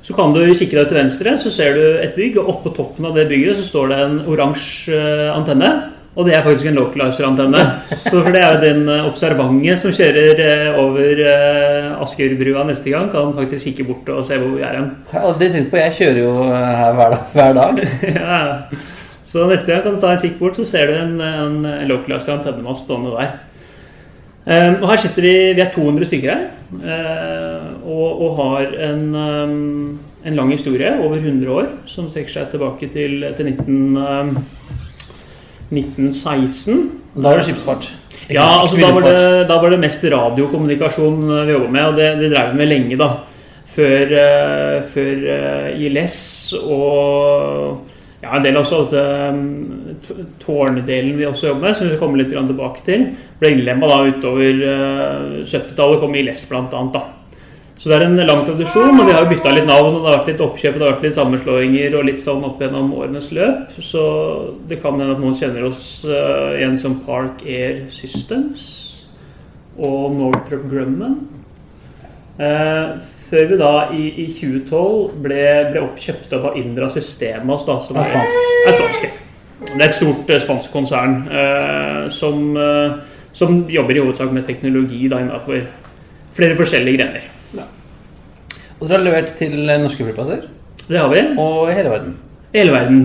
Så kan du kikke deg til venstre, så ser du et bygg, og oppå toppen av det bygget så står det en oransje eh, antenne. Og det er faktisk en localizer-antenne. Så for det er jo den eh, observante som kjører eh, over eh, Askerbrua neste gang, kan faktisk kikke bort og se hvor vi er hen. Jeg har aldri tenkt på, jeg kjører jo her hver dag. Hver dag. ja. Så neste gang kan du ta en kikk bort, så ser du en, en, en localizer antennemast stående der. Um, og her sitter vi, vi er 200 stykker her, Uh, og, og har en, um, en lang historie, over 100 år, som trekker seg tilbake til, til 19, um, 1916. Da var det skipsfart. Ikke- Ja, altså da var, det, da var det mest radiokommunikasjon eh, vi jobba med, og det, det drev vi med lenge, da. Før, uh, før uh, ILS og ja, en del også dette tårndelen vi også jobber med, som vi skal komme litt tilbake til, ble innlemma utover eh, 70-tallet, kom ILS annet, da. Så det er en lang tradisjon, og vi har jo bytta litt navn, og det har vært litt oppkjøp, og det har vært litt sammenslåinger og litt sånn opp gjennom årenes løp. Så det kan hende at noen kjenner oss uh, igjen som Park Air Systems og Northrop Grumman. Uh, før vi da i, i 2012 ble, ble oppkjøpt av Indra Systemas, da, som Er er, spansk. er spansk. Det er et stort uh, spansk konsern som, som jobber i hovedsak med teknologi da innenfor flere forskjellige grener. Og dere har levert til norske flyplasser Det har vi. og hele verden. hele verden.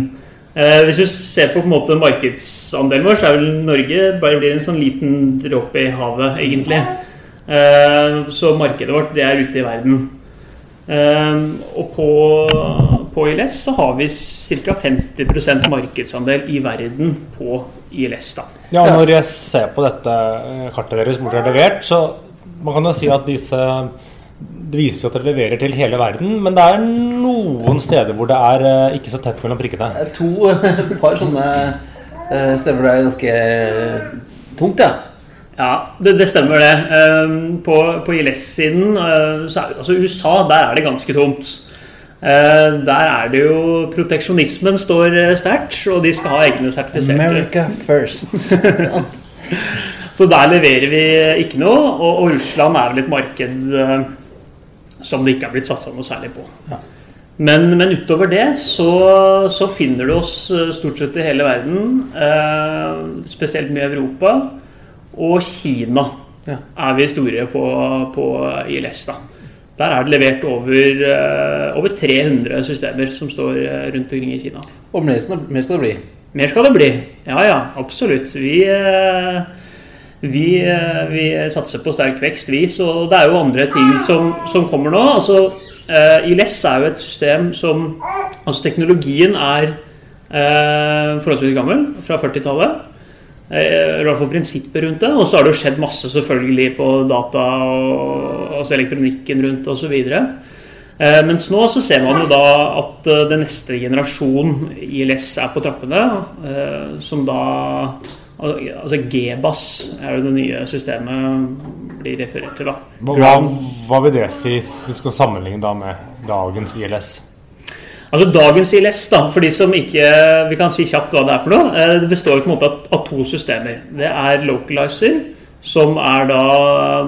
Eh, hvis du ser på, på en måte markedsandelen vår, så er vel Norge bare blir en sånn liten dråpe i havet, egentlig. Eh, så markedet vårt, det er ute i verden. Eh, og på, på ILS så har vi ca. 50% markedsandel i verden på ILS. da. Ja, og når jeg ser på dette eh, kartet deres hvor dere har levert, så man kan jo si at disse Det viser jo at dere leverer til hele verden, men det er noen steder hvor det er eh, ikke så tett mellom prikkene. Det er to par sånne eh, steder hvor det er ganske eh, tungt, ja. Ja, det, det stemmer det. Eh, På, på ILS-siden, eh, så altså USA, der er det ganske tomt. Eh, Der er det jo Proteksjonismen står eh, sterkt, og de skal ha egne sertifiserte. America first. Så der leverer vi ikke noe, og, og Russland er vel et marked eh, som det ikke har blitt satsa noe særlig på. Ja. Men, men utover det så, så finner du oss eh, stort sett i hele verden, eh, spesielt mye i Europa, og Kina Ja. er vi store på, på ILS. da. Der er det levert over, eh, over 300 systemer som står eh, rundt omkring i Kina. Og mer skal det bli. Mer skal det bli. Ja, ja, absolutt. Vi, eh, vi, eh, vi satser på sterk vekst, vi. Så det er jo andre ting som, som kommer nå. Altså, Uh, ILS er jo et system som Altså, teknologien er uh, forholdsvis gammel, fra 40-tallet. Uh, I hvert fall prinsippet rundt det. Og så har det jo skjedd masse selvfølgelig på data og altså elektronikken rundt osv. Uh, mens nå så ser man jo da at uh, den neste generasjon ILS er på trappene. Eh, som da Altså GBAS er jo det nye systemet blir referert til. da. Hva, hva vil det si hvis vi skal sammenligne da med dagens ILS? Altså Dagens ILS, da, for de som ikke Vi kan si kjapt hva det er for noe. eh, Det består på en måte av, av to systemer. Det er localizer, som er da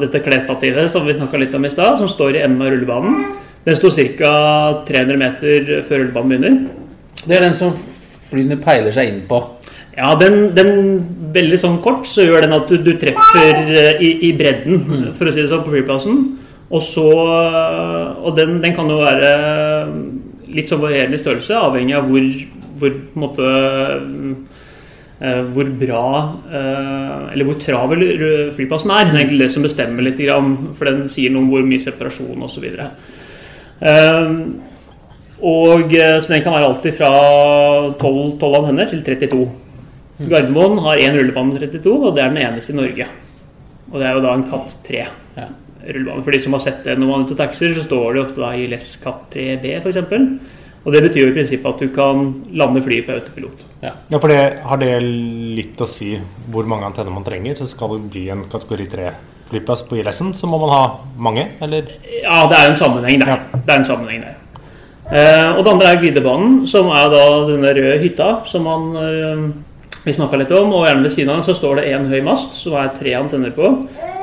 dette klesstativet som vi snakka litt om i stad, som står i enden av rullebanen. Den står ca. 300 meter før rullebanen begynner. Det er den som flyene peiler seg inn på. Ja, den, den veldig sånn kort så gjør den at du, du treffer eh, i, i bredden, for å si det sånn, på flyplassen. Og så Og den, den kan jo være litt sånn varierende i størrelse, avhengig av hvor, hvor på en måte eh, hvor bra eh, Eller hvor travel flyplassen er. Det er egentlig det som bestemmer litt, for den sier noe om hvor mye separasjon osv. Og eh, Så den kan være alltid fra 12, 12 antenner til 32. Gardermoen har én rullebane med 32, og det er den eneste i Norge. Og det er jo da en Katt 3 Ja. rullebane. For de som har sett det når man er ute og taxier, så står det ofte da i Les Katt 3B f.eks. Og det betyr jo i prinsippet at du kan lande flyet på autopilot. Ja, for det, Har det litt å si hvor mange antenner man trenger? Så skal det bli en kategori 3-flyplass på ILS-en, så må man ha mange, eller? Ja, det er en sammenheng der. Det er en sammenheng der. Eh, og det andre er glidebanen, som er da denne røde hytta som man eh, vi snakka litt om. Og gjerne ved siden av den så står det én høy mast som er tre antenner på.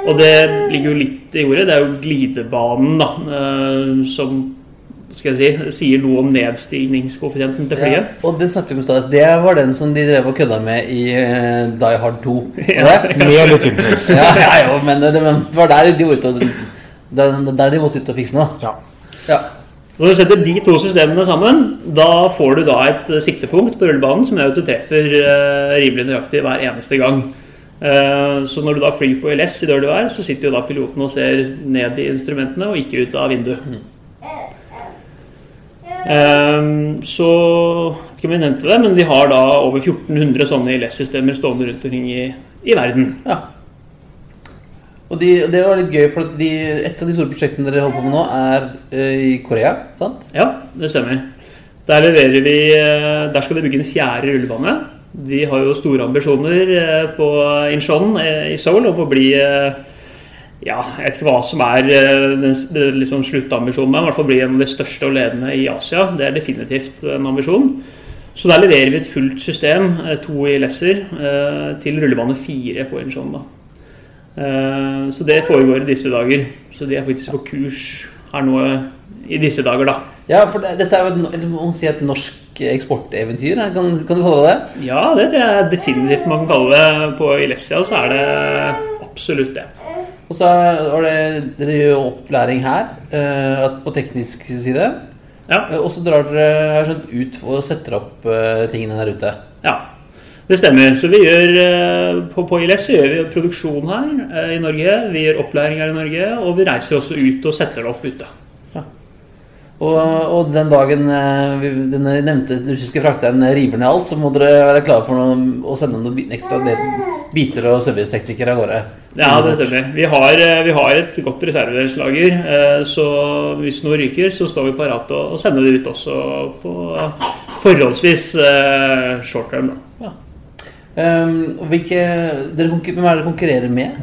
Og det ligger jo litt i ordet. Det er jo glidebanen da, eh, som skal jeg si, sier noe om nedstigningskoeffisienten til Ja, flyet. og den snakket vi om. Det var den som de drev og kødda med i eh, Die Hard 2. Ja. Med litt filmtriks. ja, ja, jo, men det, var der de var ute og der, der de måtte ut og fikse noe. Ja. Ja. Så Når du setter de to systemene sammen, da får du da et eh, siktepunkt på rullebanen som gjør at du treffer eh, rimelig nøyaktig hver eneste gang. Eh, så når du da flyr på ILS i dør du er, så sitter jo da piloten og ser ned i instrumentene og ikke ut av vinduet. Eh, så ikke om jeg nevnte det, men de har da over 1400 sånne ILS-systemer stående rundt omkring i, i verden. ja. Og de, det var litt gøy, for de, et av de store prosjektene dere holder på med nå, er eh, i Korea. sant? Ja, det stemmer. Der leverer vi eh, Der skal vi bygge en fjerde rullebane. De har jo store ambisjoner eh, på Incheon i Seoul om å bli Ja, jeg vet ikke hva som er den, den liksom sluttambisjonen, men i hvert fall bli en av de største og ledende i Asia. Det er definitivt en ambisjon. Så der leverer vi et fullt system, to ILS-er, eh, til rullebane fire på Incheon. Eh, Så det foregår i disse dager. Så de er faktisk på kurs her nå i disse dager, da. Ja, for dette er jo et, si et norsk eksporteventyr. er- Kan, kan du kalle det det? Ja, det tror jeg definitivt man kan kalle det. På Ilesia så er det absolutt det. Og så har det dere opplæring her, eh, på teknisk side. Ja, Eh, Og så drar dere har jeg skjønt, ut og setter opp eh, tingene der ute. ja. Det stemmer. Så vi gjør eh, på, på ILS så gjør vi produksjon her eh, i Norge. Vi gjør opplæring her i Norge, og vi reiser også ut og setter det opp ute. Og, og den dagen eh, den nevnte russiske frakteren river ned alt, så må dere være klare for noe, å sende noen ekstra biter og serviceteknikere av gårde. Ja, det stemmer. Vi har, vi har et godt reservedelslager, så hvis noe ryker, så står vi parat og, sender det ut også på forholdsvis short term. Da. Um, hvilke, dere, hvem er dere konkurrerer med?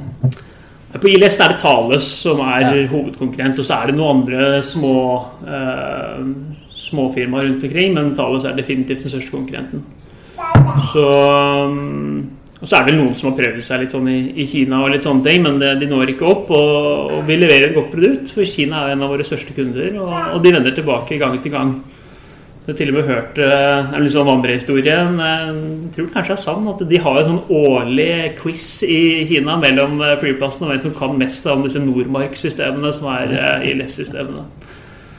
På ILS er det Thales som er Ja. hovedkonkurrent, og så er det noen andre små uh, småfirmaer rundt omkring, men Thales er definitivt den største konkurrenten. Så um, og så er det vel noen som har prøvd seg litt sånn i, i Kina, og litt sånne ting, men det, de når ikke opp. Og, og vi leverer et godt produkt, for Kina er en av våre største kunder, og, og de vender tilbake gang til gang. Jeg har til og med hørt eh, en litt sånn vandrehistorie. eh, Jeg tror kanskje det er sann at de har en sånn årlig quiz i Kina mellom eh, flyplassene og hvem som kan mest om disse Nordmark-systemene, som er i ILS-systemene.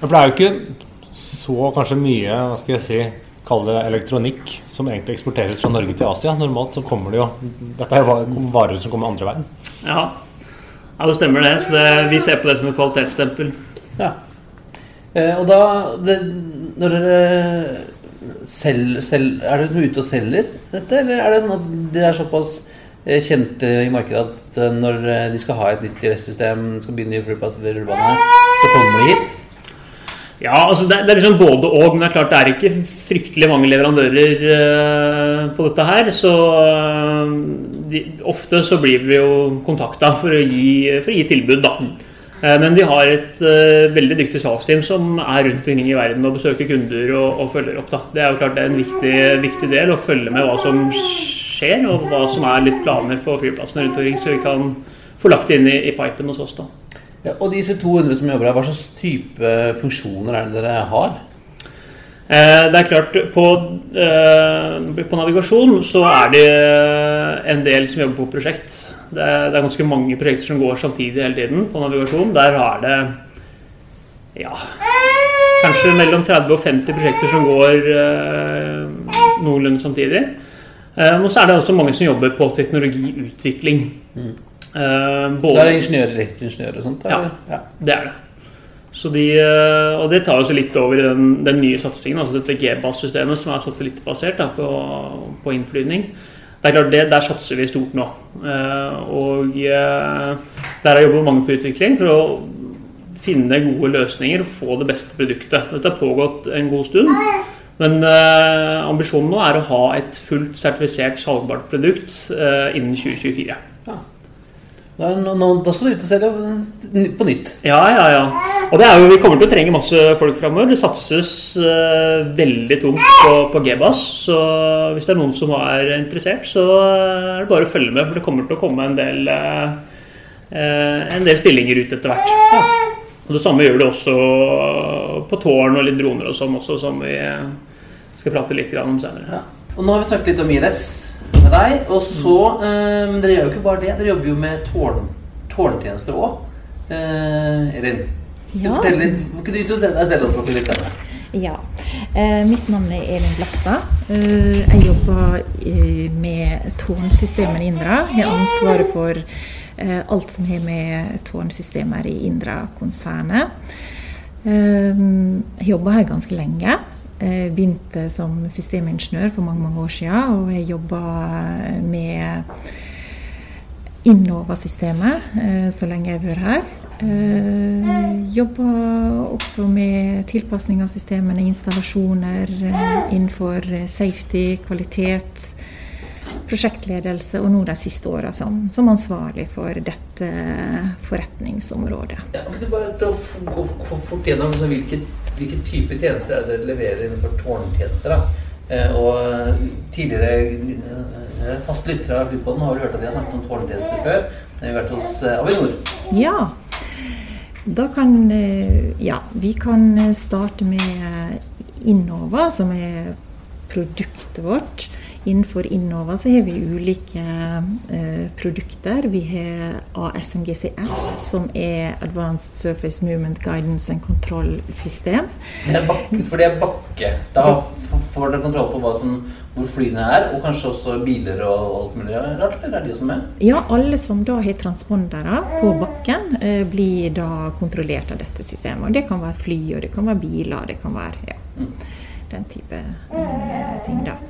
Ja, for det er jo ikke så kanskje mye, hva skal jeg si, kalle det elektronikk, som egentlig eksporteres fra Norge til Asia. Normalt så kommer det jo Dette er jo varer som kommer andre veien. Ja. ja, det stemmer det. Så det, vi ser på det som et kvalitetsstempel. Ja. Eh, og da det, Når dere selv, selv, Er dere liksom ute og selger dette, eller er det sånn at dere er såpass eh, kjente i markedet at eh, når de skal ha et nytt system, skal begynne i flyplass eller rullebane, så kommer de hit? Ja, altså det, det er liksom både og, men det er klart det er ikke fryktelig mange leverandører uh, på dette her. Så uh, de, ofte så blir vi jo kontakta for, for å gi tilbud, da. Eh, men vi har et eh, veldig dyktig salgsteam som er rundt omkring i verden og besøker kunder og, og følger opp. da. Det er jo klart det er en viktig, viktig del å følge med hva som skjer, og hva som er litt planer for flyplassene rundt omkring, så vi kan få lagt det inn i, i pipen hos oss. da. Ja, og disse 200 som jobber her, hva slags type funksjoner er det dere har? Eh, Det er klart, på, eh, på navigasjon så er det en del som jobber på prosjekt. Det er, det er ganske mange prosjekter som går samtidig hele tiden på navigasjon. Der er det ja, kanskje mellom 30 og 50 prosjekter som går eh, noenlunde samtidig. Eh, og så er det også mange som jobber på teknologiutvikling. Eh, Så er det er ingeniører, elektroingeniører og sånt? Eller? ja. det er det. De, eh, og det tar oss litt over i den, den nye satsingen, altså dette GBAS-systemet som er satellittbasert da, på, på innflyvning. Det er klart det, Der satser vi stort nå. Eh, Og eh, der har jobbet mange på utvikling for å finne gode løsninger og få det beste produktet. Dette har pågått en god stund. Men ambisjonen nå er å ha et fullt sertifisert salgbart produkt innen 2024. Da, nå, da skal du ut og selge på nytt. Ja, ja, ja. Og det er jo, vi kommer til å trenge masse folk framover. Det satses uh, veldig tungt på, på GBAS. Så hvis det er noen som er interessert, så er det bare å følge med. For det kommer til å komme en del, uh, en del stillinger ut etter hvert. Og det samme gjør det også på tårn og litt droner og sånn også, som vi skal prate litt om senere. Ja. Og nå har vi snakket litt om ILS med deg. Og så eh, Men dere gjør jo ikke bare det. Dere jobber jo med tårn, tårntjenester òg. Eh, Elin, Ja. fortell litt. Kan du introdusere deg selv også til lytterne? Ja. Eh, mitt navn er Elin Blakstad. Eh, jeg jobber med tårnsystemet i Indra. Jeg har ansvaret for alt som har med tårnsystemer i Indra-konsernet. Jeg jobber her ganske lenge. Jeg begynte som systemingeniør for mange mange år siden, og jeg jobba med Innova-systemet eh, så lenge jeg har vært her. Jobba også med tilpasning av systemene, installasjoner eh, innenfor eh, safety, kvalitet, prosjektledelse, og nå de siste åra som, som ansvarlig for dette forretningsområdet. Ja, kan du bare ta gå gå fort gjennom liksom, hvilke, hvilke type tjenester er det dere leverer innenfor tårntjenester? da? Eh, og eh, tidligere eh, faste lyttere av Flypodden har hørt at vi har snakket om tårntjenester før. når vi har vært hos eh, Avinor. Ja. Da kan eh, Ja, vi kan eh, starte med Innova, som er produktet vårt. Innenfor Innova så har vi ulike eh, produkter. Vi har ASMGCS, som er Advanced Surface Movement Guidance and Control System. Det er bakke, for det er bakke. Da får dere kontroll på hva som, hvor flyene er, og kanskje også biler og alt mulig rart. Eller er de også med? Ja, alle som da har transpondere på bakken, eh, blir da kontrollert av dette systemet. Og det kan være fly, og det kan være biler, det kan være ja, den type eh, ting, da.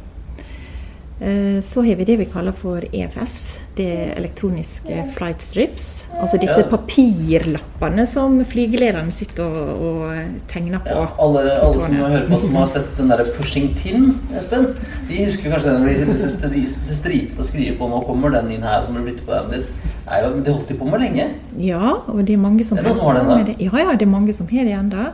Eh, Så har vi det vi kaller for EFS, det er elektroniske flight strips. Altså disse Ja. papirlappene som flygelederne sitter og, og tegner på. Ja, alle, alle som hører på som har sett den der Pushing Tin, Espen, de husker kanskje den når de sitter disse stri- og skriver på 'Nå kommer den inn her', som blir byttet på den. Det er Det holdt de på med lenge. Ja, og det er mange som Det er noen som har den, ennå. Ja, ja, det er mange som har det ennå.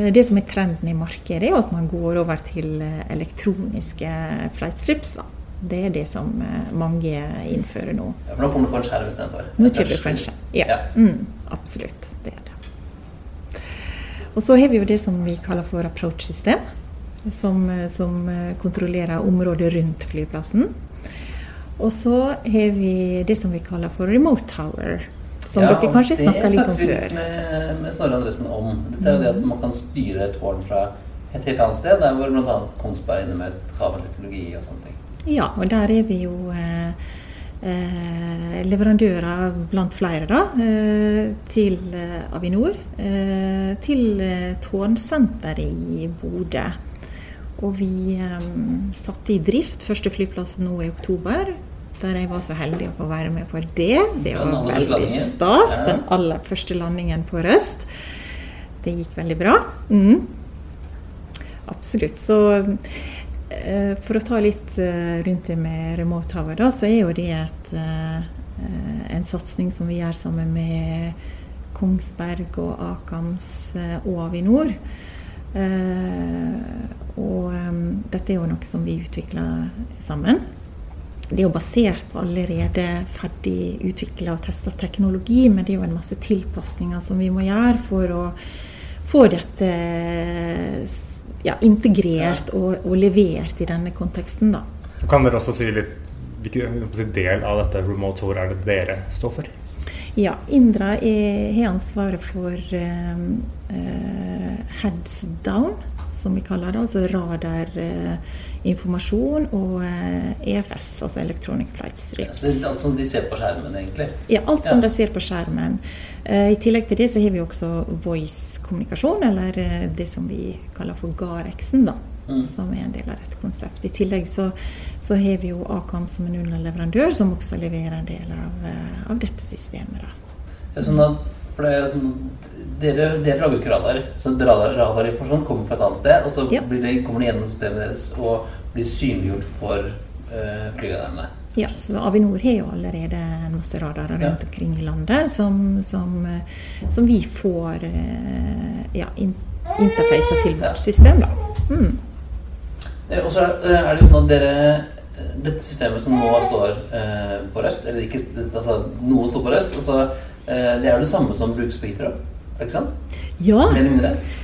Eh, Det som er trenden i markedet, er at man går over til eh, elektroniske flight strips. Da. Det er det som eh, mange innfører nå. Ja, for nå kommer det på en skjerm istedenfor. Nå kommer det på en skjerm. Ja, Ja. mm, absolutt. Det er det. Og så har vi jo det som vi kaller for approach-system. som, som kontrollerer området rundt flyplassen. Og så har vi det som vi kaller for remote tower. Som Ja, dere kanskje snakka litt om før. Det snakket vi litt med, med Snorre Andresen om. Dette er jo det at man kan styre et tårn fra et helt annet sted, der hvor bl.a. Kongsberg er inne med kabelteknologi og sånne ting. Ja, og der er vi jo eh, eh, leverandører blant flere, da, eh, til eh, Avinor. Til Tårnsenteret i Bodø. Og vi satte i drift første flyplass nå i oktober. Der jeg var så heldig å få være med på det. Det var veldig stas. Den aller første landingen på Røst. Det gikk veldig bra. Mm. Absolutt. Så eh, for å ta litt eh, rundt det med remote tower, da, så er jo det et, eh, en satsing som vi gjør sammen med Kongsberg og Akams og Avinor. Og dette er jo noe som vi utvikler sammen. Det er jo basert på allerede ferdig utvikla og testa teknologi, men det er jo en masse tilpasninger som vi må gjøre for å få dette ja, integrert og, og levert i denne konteksten. da. Kan dere også si litt hvilken del av dette remote tour er det dere står for? Ja, Indra har ansvaret for eh, uh, heads down, som vi kaller det. Altså radarinformasjon og eh, EFS, altså Electronic Flight Strips. er alt som de ser på skjermen, egentlig. Ja, alt som Ja. de ser på skjermen. Eh, I tillegg til det så har vi også voice-kommunikasjon, eller eh, det som vi kaller for Garexen, da. Mm. Som er en del av dette konseptet. I tillegg så, så har vi jo Acam som en underleverandør, som også leverer en del av, av dette systemet. da. Ja, sånn at, for det er sånn, dere, dere lager jo ikke radar. Så radar, radarinformasjon kommer fra et annet sted, og så Ja. blir det, kommer det gjennom systemet deres og blir synliggjort for uh, flylederne. Ja, så Avinor har jo allerede en masse radarer rundt omkring i landet som, som, eh, som vi får eh, ja, in, interfacer til vårt system. da. Mm. Og så er, det jo sånn at dere Dette systemet som nå står på Røst, eller ikke altså noe står på Røst, altså, det er jo det samme som brukes på det ikke sant? Ja,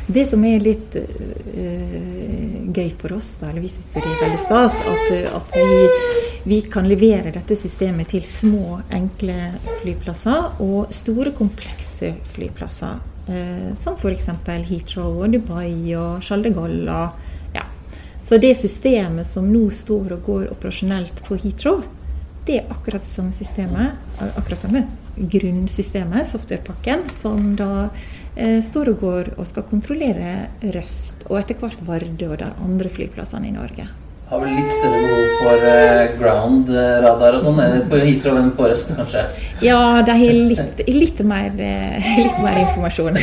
det som er litt uh, gøy for oss, da, eller vi syns det er veldig stas, at, at vi, vi kan levere dette systemet til små, enkle flyplasser og store, komplekse flyplasser. Uh, som f.eks. Heathrow og Dubai og Charles de Gaulle. og Ja. Så det systemet som nå står og går operasjonelt på Heathrow, det er akkurat det samme systemet, akkurat samme grunnsystemet, softwarepakken, som da eh, står og går og skal kontrollere Røst og etter hvert Vardø og de andre flyplassene i Norge. Har vel litt større behov for eh, ground-radar og sånn eh, på Heathrow enn på Røst, kanskje? Ja, de har litt, litt, mer, eh, litt mer informasjon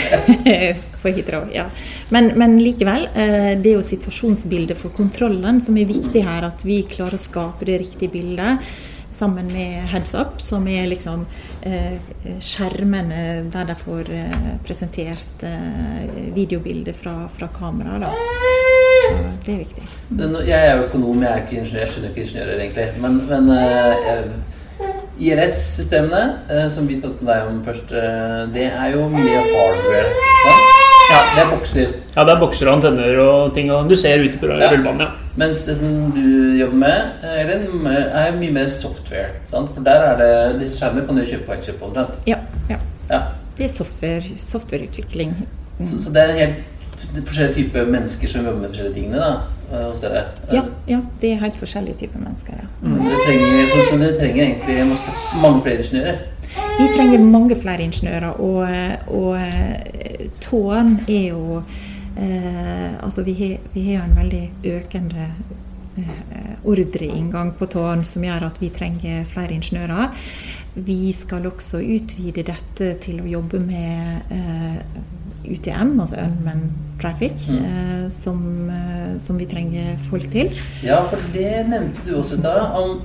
på Heathrow. Ja. Men, men likevel, eh, det er jo situasjonsbildet for kontrollen som er viktig her. At vi klarer å skape det riktige bildet sammen med Heads Up, som er liksom eh, skjermene der de får eh, presentert eh, videobilder fra, fra kamera. Da. Så det er viktig. Mm. Jeg er økonom, jeg er ikke ingeniør, jeg skjønner ikke ingeniører egentlig. Men, men eh, ILS-systemene, eh, som vi snakket med deg om først, eh, det er jo mye hardware. Ja, ja det er bokser. Ja, det er bokser og antenner og ting og du ser ute på Ja. rullebanen. Ja. Mens det som du jobber med, eh, Elin, er mye mer software. Sant? For der er det, disse skjermene kan du kjøpe på Elkjøp omtrent. Ja, ja. Ja. Det er software, softwareutvikling. Så, så det er helt det er forskjellige typer mennesker som jobber med forskjellige tingene da, eh, hos dere. Ja, ja, det er helt forskjellige typer mennesker. Ja. Mm. Dere trenger, dere trenger egentlig masse, mange flere ingeniører. Vi trenger mange flere ingeniører, og, og eh, tåen er jo eh, Altså, vi har, en veldig økende eh, ordreinngang på tårn som gjør at vi trenger flere ingeniører. Vi skal også utvide dette til å jobbe med eh, UTM, altså Unmanned Traffic, Mm. eh, som, eh, som vi trenger folk til. Ja, for det nevnte du også stad, om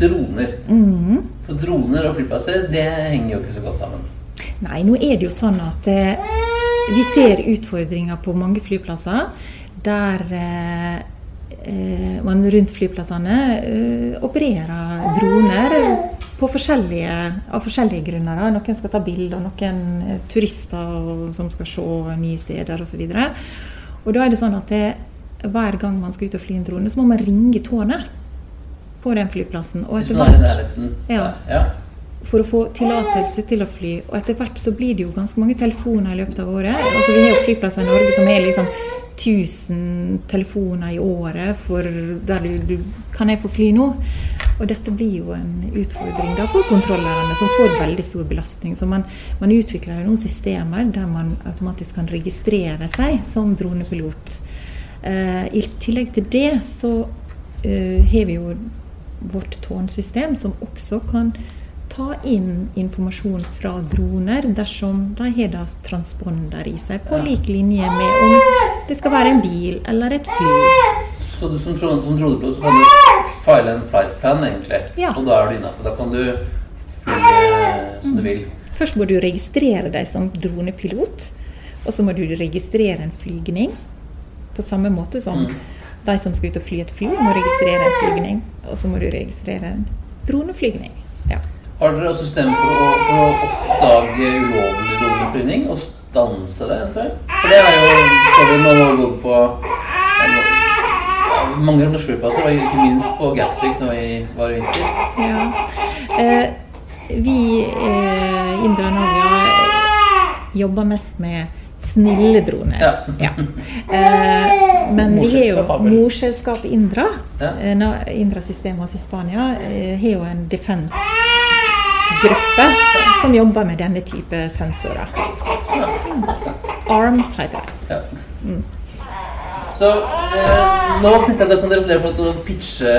droner. Mm. For droner og flyplasser, det henger jo ikke så godt sammen. Nei, nå er det jo sånn at eh, vi ser utfordringer på mange flyplasser der eh, eh, man rundt flyplassene eh, opererer droner på forskjellige, av forskjellige grunner. Noen skal ta bilder, noen turister som skal se nye steder osv. Og, da er det sånn at det, hver gang man skal ut og fly en drone, så må man ringe tårnet på den flyplassen. Og etter er hvert. Ja. For å få tillatelse til å fly. Og etter hvert så blir det jo ganske mange telefoner i løpet av året. Altså Vi har jo flyplasser i Norge som er liksom 1000 telefoner i året for der du Kan jeg få fly nå? Og dette blir jo en utfordring da for kontrollørene, som får veldig stor belastning. Så man, man utvikler jo noen systemer der man automatisk kan registrere seg som dronepilot. Uh, I tillegg til det så uh, har vi jo vårt tårnsystem, som også kan ta inn informasjon fra droner dersom de har da transponder i seg, på lik linje med om det skal være en bil eller et fly. Så du som, som trodepilot så kan du file en flight plan, egentlig. Ja. Og da er du innafor. Da kan du fly eh, som du vil. Først må du registrere deg som dronepilot, og så må du registrere en flygning. På samme måte som de som skal ut og fly et fly, må registrere en flygning. Og så må du registrere en droneflygning. Ja. Har dere også system for å, for å oppdage ulovlig droneflyvning og stanse det eventuelt? For det er jo så vi har gått på eller, mange norske flyplasser, og ikke minst på Gatwick nå i var i vinter. Ja. Eh, vi eh, i Indra Navia eh, jobber mest med snille droner. Ja. Eh, men vi har jo Morselskap Indra. Ja. Eh, Indra-systemet i Spania eh, har jo en defense-gruppe som jobber med denne type sensorer. ARMS heter det. Så eh, nå tenkte jeg da kan dere få lov til å pitche,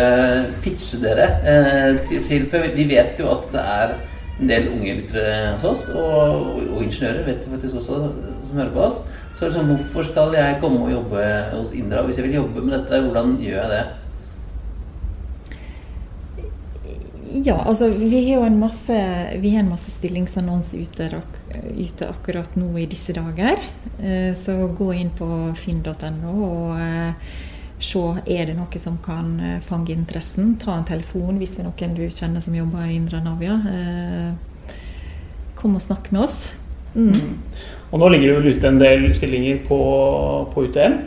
pitche dere eh, til, til For vi vet jo at det er en del unge lyttere hos oss, og, og ingeniører vet vi faktisk også, som hører på oss. Så liksom, hvorfor skal jeg komme og jobbe hos Indra? Hvis jeg vil jobbe med dette, hvordan gjør jeg det? Ja, altså vi har jo en masse, vi har en masse stillingsannonser ute, ute akkurat nå i disse dager. Eh, Så gå inn på finn.no og eh, se er det noe som kan eh, fange interessen. Ta en telefon hvis det er noen du kjenner som jobber i Indre Navia. Kom og snakk med oss. Mm. Og nå ligger det vel ute en del stillinger på, på UTM.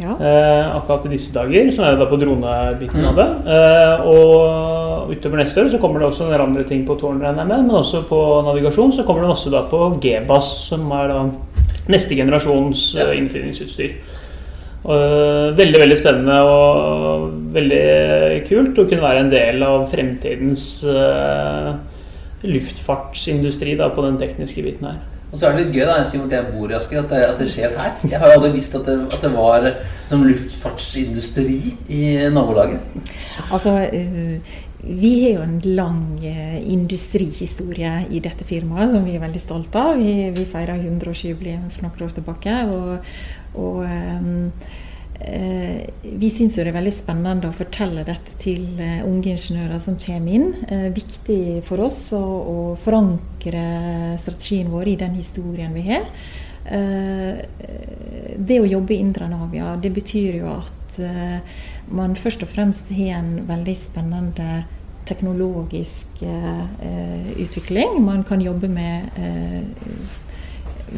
Ja. Eh, akkurat i disse dager, så er det da på dronebiten av det. Eh, og utover neste år så kommer det også en andre ting på tårn. Men også på navigasjon så kommer det masse da på GBAS, som er da neste generasjons eh, innflyvningsutstyr. Og, eh, veldig veldig spennende og veldig kult å kunne være en del av fremtidens uh, luftfartsindustri da, på den tekniske biten her. Og så er det litt gøy da, siden at jeg bor i Asker, at det, at det skjer her. Jeg har jo aldri visst at det, at det var som luftfartsindustri i nabolaget. Altså, eh, vi har jo en lang eh, industrihistorie i dette firmaet som vi er veldig stolte av. Vi, vi feira 100-årsjubileum for noen år tilbake. Og, og eh, vi syns det er veldig spennende å fortelle dette til eh, unge ingeniører som kommer inn. Eh, viktig for oss å, å forankre strategien vår i den historien vi har. Eh, det å jobbe i Indra Navia, det betyr jo at eh, man først og fremst har en veldig spennende teknologisk eh, utvikling. Man kan jobbe med eh,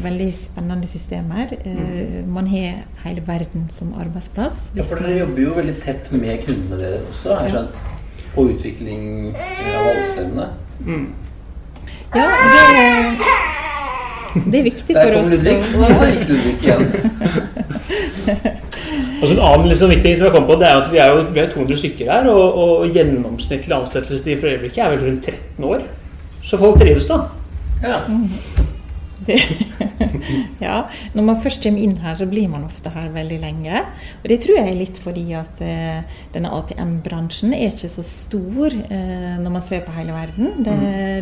veldig spennende systemer. Mm. man har hele verden som arbeidsplass. Ja, for dere jobber jo veldig tett med kundene deres også, har jeg skjønt. På utvikling av valgstemmene. Ja, det, det er viktig for Der for kom oss. Ludvig. Og så gikk Ludvig igjen. Og så En annen liksom viktig ting som jeg kom på, det er at vi er jo vi er 200 stykker her, og, og gjennomsnittlig ansettelsestid for øyeblikket er vel rundt 13 år. Så folk trives, da. Ja. Ja, Når man først kommer inn her, så blir man ofte her veldig lenge. Og det tror jeg er litt fordi at eh, denne ATM-bransjen er ikke så stor eh, når man ser på hele verden. Det,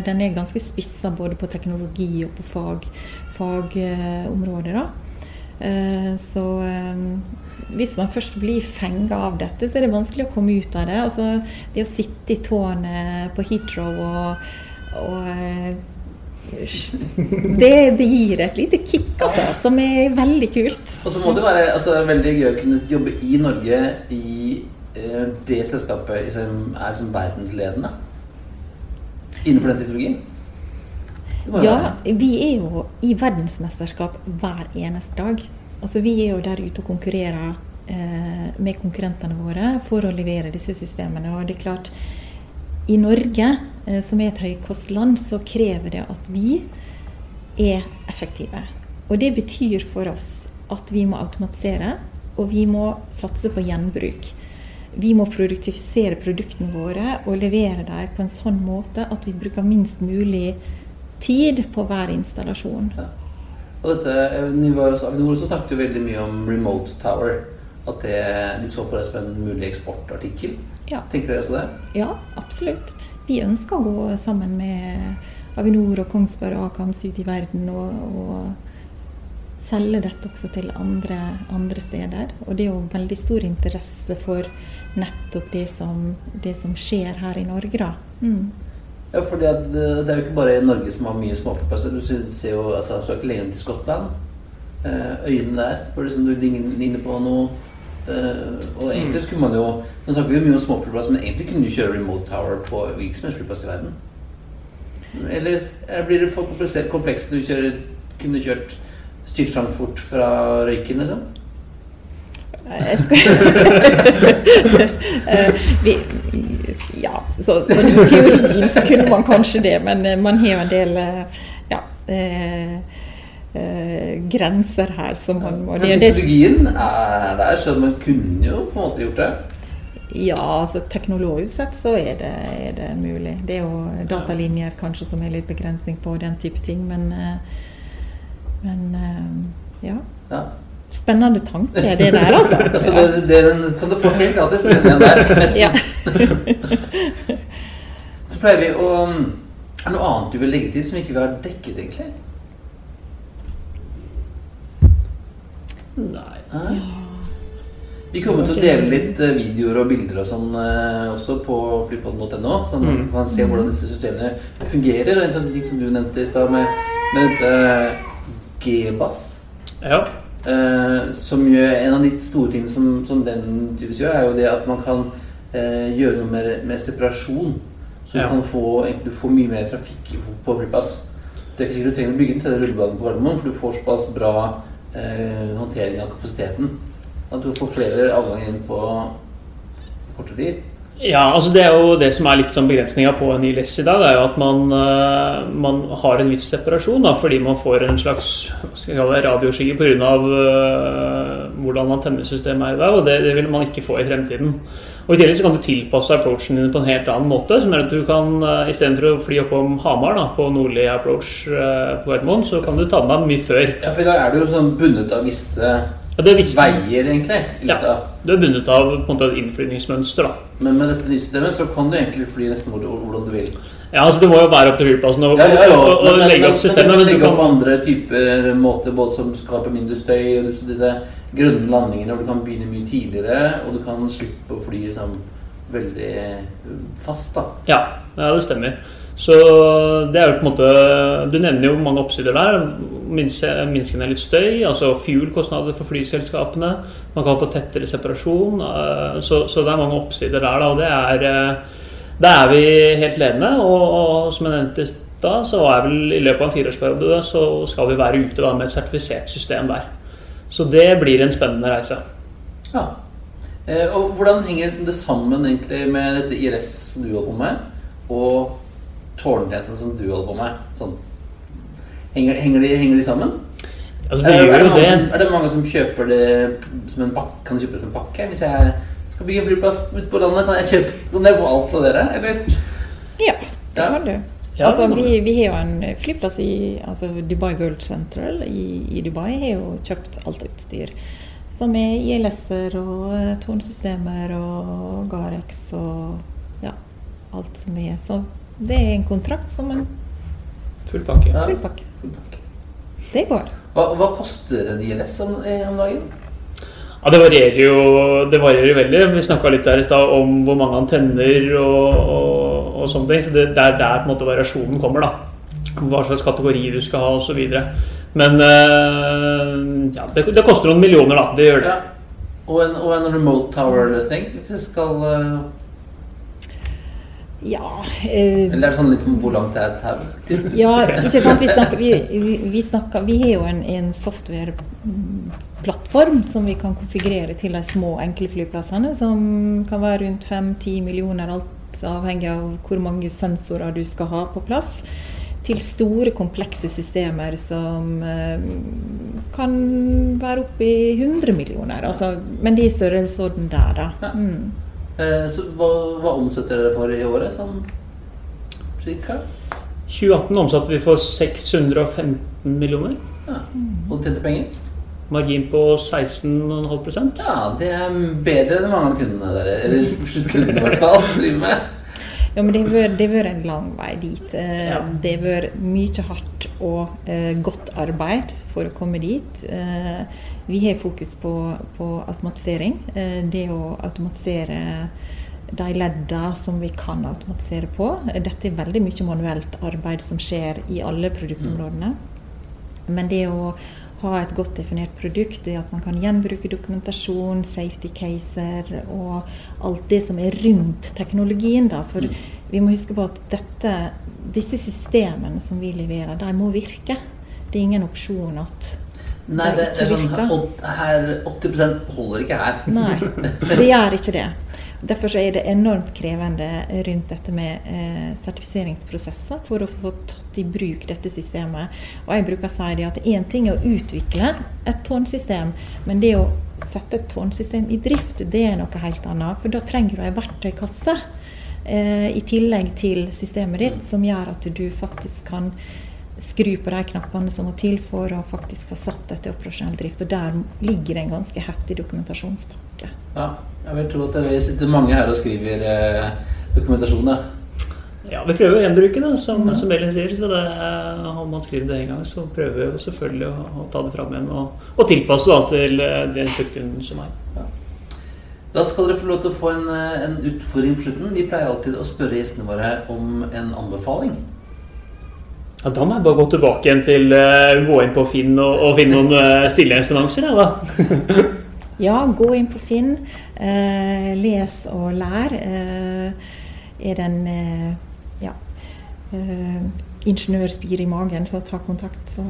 Den er ganske spissa både på teknologi og på fag, fagområder. da. Eh, så eh, hvis man først blir fenga av dette, så er det vanskelig å komme ut av det. Altså, det å sitte i tårnet på Heathrow og, og eh, det, det gir et lite kick, altså, som er veldig kult. Og så må det være altså, veldig gøy å kunne jobbe i Norge i uh, det selskapet som er som verdensledende innenfor den teknologien. Ja, være. vi er jo i verdensmesterskap hver eneste dag. Altså, vi er jo der ute og konkurrerer eh, med konkurrentene våre for å levere disse systemene. Og det er klart, i Norge, eh, som er et høykostland, så krever det at vi er effektive. Og det betyr for oss at vi må automatisere, og vi må satse på gjenbruk. Vi må produktifisere produktene våre og levere dem på en sånn måte at vi bruker minst mulig tid på hver installasjon. Og dette, eh, Avinor så snakket jo veldig mye om remote tower. At det, de så på det som en mulig eksportartikkel. Ja. Tenker dere også det? Ja, absolutt. Vi ønsker å gå sammen med Avinor og Kongsberg og Akams ut i verden og, og selge dette også til andre, andre steder. Og det er jo veldig stor interesse for nettopp det som, det som skjer her i Norge, da. Mm. Ja, for det, det er jo ikke bare Norge som har mye småflyplasser. Du ser jo, altså, du er ikke lenger til Skottland. Eh, øyene der, for liksom du ligner på noe. Eh, og egentlig skulle man jo Nå snakker vi mye om småflyplasser, men egentlig kunne du kjøre remote tower på hvilken som helst flyplass i verden. Eller eller blir det for komplekst når du kjører, kunne kjørt styrt Frankfurt fra Røyken, liksom? Eh, vi, Ja, så, så i teorien så kunne man kanskje det, men eh, man har jo en del eh, ja, eh, eh, grenser her som man må Men teknologien er der, så man kunne jo på en måte gjort det. Ja, altså teknologisk sett så er det, er det mulig. Det er jo datalinjer kanskje som er litt begrensning på den type ting, men, eh, men eh, ja. Ja. Spennende tanke det der, altså. Altså, det, det kan du få helt gratis. Den der. Ja. Så pleier vi å Er det noe annet du vil legge til som ikke vi har dekket, egentlig? Nei. Nei? Vi kommer til å dele litt eh, videoer og bilder og sånn eh, også på flypodden.no, sånn at Mm. man kan se hvordan disse systemene fungerer. Og en sånn ting som du nevnte i stad med, med dette GBAS. Ja. Eh, som gjør En av de store tingene som, som den tydeligvis gjør, er jo det at man kan eh, gjøre noe med, med separasjon. Så Ja. du kan få, du får mye mer trafikk på, flypass flyplass. Det er ikke sikkert du trenger å bygge den tredje rullebane på Gardermoen, for du får såpass bra eh, håndtering av kapasiteten. At du får flere avganger inn på kortere tid. Ja, altså Det er jo det som er litt sånn begrensninga på en ILS i dag, er jo at man, eh, man har en viss separasjon, da, fordi man får en slags det, radioskygge pga. Uh, hvordan antennesystemet er i dag, og det, det vil man ikke få i fremtiden. Og I tillegg så kan du tilpasse approachen din på en helt annen måte. som er at du kan, uh, Istedenfor å fly oppom Hamar da, på nordlig approach eh, på Gardermoen, så kan du ta den av mye før. Ja, for i dag er du jo sånn bundet av visse ja, det visste- veier, egentlig. Ja, du er bundet av på en måte et innflyvningsmønster. da. Men med dette nye systemet så kan du egentlig fly nesten hvor du- hvordan du vil. Ja, altså Det må jo være opp til flyplassen å Ja, ja, ja. Men- legge opp systemet. Men men du du legge opp kan- andre typer måter, både som skaper mindre støy, og disse- grønne landingene hvor du kan begynne mye tidligere, og du kan slippe å fly liksom veldig fast, da. Ja, ja, det stemmer. Så det er jo på en måte Du nevner jo mange oppsider der. Minske, minske ned litt støy, altså fuel-kostnader for flyselskapene. Man kan få tettere separasjon. eh, Så, så det er mange oppsider der, da. Og det er Der er vi helt ledende. Og, og som jeg nevnte stad, så er vel i løpet av en fireårsperiode så skal vi være ute da med et sertifisert system der. Så det blir en spennende reise. Ja. Eh, og hvordan henger liksom det sammen egentlig med dette IRS som du holder på med, og tårntjenesten som du holder på med? Sånn. Henger, henger, de, henger de sammen? Altså, er, det er, gjør det mange er det mange som kjøper det som en pakke? Kan du kjøpe det som en pakke? Hvis jeg skal bygge en flyplass ute på landet, kan jeg kjøpe Kan jeg få alt fra dere? Eller? Ja, det Ja. kan du. Ja, altså, vi, vi har jo en flyplass i altså Dubai World Central i, i Dubai. har jo kjøpt alt utstyr. Som er ILS-er og eh, tårnsystemer og Garex og ja, alt som er. Så det er en kontrakt som en Full pakke. Ja. full pakke. Full pakke. Det går. Hva, hva koster en IRS om, eh, om dagen? Ja, Det varierer jo det varierer veldig. Vi snakka litt der i stad om hvor mange antenner og, og, og sånne ting. Så det, det er der på en måte variasjonen kommer. da. Hva slags kategori du skal ha osv. Men eh, ja, det, det koster noen millioner, da. Det gjør det. Ja. Og en, og en remote tower-løsning, hvis jeg skal eh, Ja, eh, Eller er det sånn litt som hvor langt er tau? ja ikke sant. Vi, snakker, vi, vi, vi, snakker, vi har jo en, en softwareplattform som vi kan konfigurere til de små, enkle flyplassene, som kan være rundt 5-10 millioner, alt avhengig av hvor mange sensorer du skal ha på plass. Til store, komplekse systemer som eh, kan være oppe i 100 millioner. Altså, men det er i størrelsesorden der, da. Mm. Eh, Så hva, hva omsetter dere for i året, sånn cirka? 2018 omsatte vi for 615 millioner. Ja. Og tjente penger? Margin på 16,5% Ja, det er bedre enn mange av kundene dere, eller sluttkundene i hvert fall, driver med. Ja, men det har vært- en lang vei dit. Eh, Ja. Det har vært mye hardt og eh, godt arbeid for å komme dit. Eh, vi har fokus på, på automatisering. Det å automatisere de leddene som vi kan automatisere på. Dette er veldig mye manuelt arbeid som skjer i alle produktområdene. Men det å ha et godt definert produkt, det at man kan gjenbruke dokumentasjon, safety caser og alt det som er rundt teknologien. Da. For vi må huske på at dette, disse systemene som vi leverer, de må virke. Det er ingen opsjon at Nei, Det det er sånn her, 80 holder ikke her. Nei, det gjør ikke det. Derfor er det enormt krevende rundt dette med eh, sertifiseringsprosesser for å få tatt i bruk dette systemet. Og jeg bruker å si at én ting er å utvikle et tårnsystem, men det å sette et tårnsystem i drift, det er noe helt annet. For da trenger du ei verktøykasse eh, i tillegg til systemet ditt, som gjør at du faktisk kan skru på de knappene som må til for å faktisk få satt dette i operasjonell drift. Og der ligger det en ganske heftig dokumentasjonspakke. Ja, jeg vil tro at det sitter mange her og skriver eh, dokumentasjon. da. Ja, vi prøver å gjenbruke det, som, som Elin sier. Så det, har man skrevet det en gang, så prøver vi jo selvfølgelig å, å ta det fram igjen og, og tilpasse da, til eh, den strukturen som er. Da skal dere få lov til å få en, eh, en utfordring på slutten. Vi pleier alltid å spørre gjestene våre om en anbefaling. Ja, Da må jeg bare gå tilbake igjen til uh, gå inn på Finn og, og finne noen uh, stillhetsannonser. Ja, da. Ja, gå inn på Finn. Uh, les og lær. Eh, er det en eh, ja, eh, ingeniørspir i magen, så ta kontakt. Så,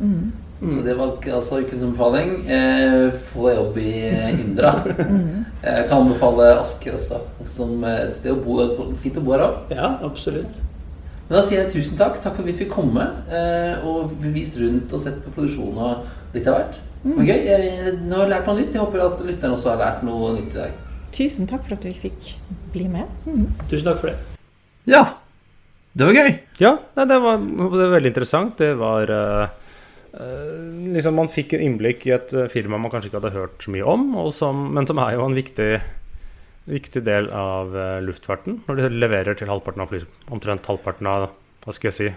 mm. Så det var ikke- altså ukens anbefaling. befaling. Eh, få deg jobb i Indra. Indra. Jeg kan anbefale Asker også, som eh, et sted å bo. Fint å bo her òg. ja, absolutt. Men da sier jeg tusen takk. Takk for at vi fikk komme eh, og vist rundt og sett på produksjon og litt av hvert. Det var gøy. Jeg, nå har jeg lært noe nytt. Jeg håper at lytteren også har lært noe nytt i dag. Tusen takk for at vi fikk bli med. Mm. Tusen takk for det. Ja, det var gøy. Ja, nei, det, var, det var veldig interessant. Det var uh eh, liksom Man fikk en innblikk i et firma man kanskje ikke hadde hørt så mye om, og som, men som er jo en viktig, viktig del av eh, luftfarten. Når de leverer til halvparten av fly, omtrent halvparten av hva skal jeg si,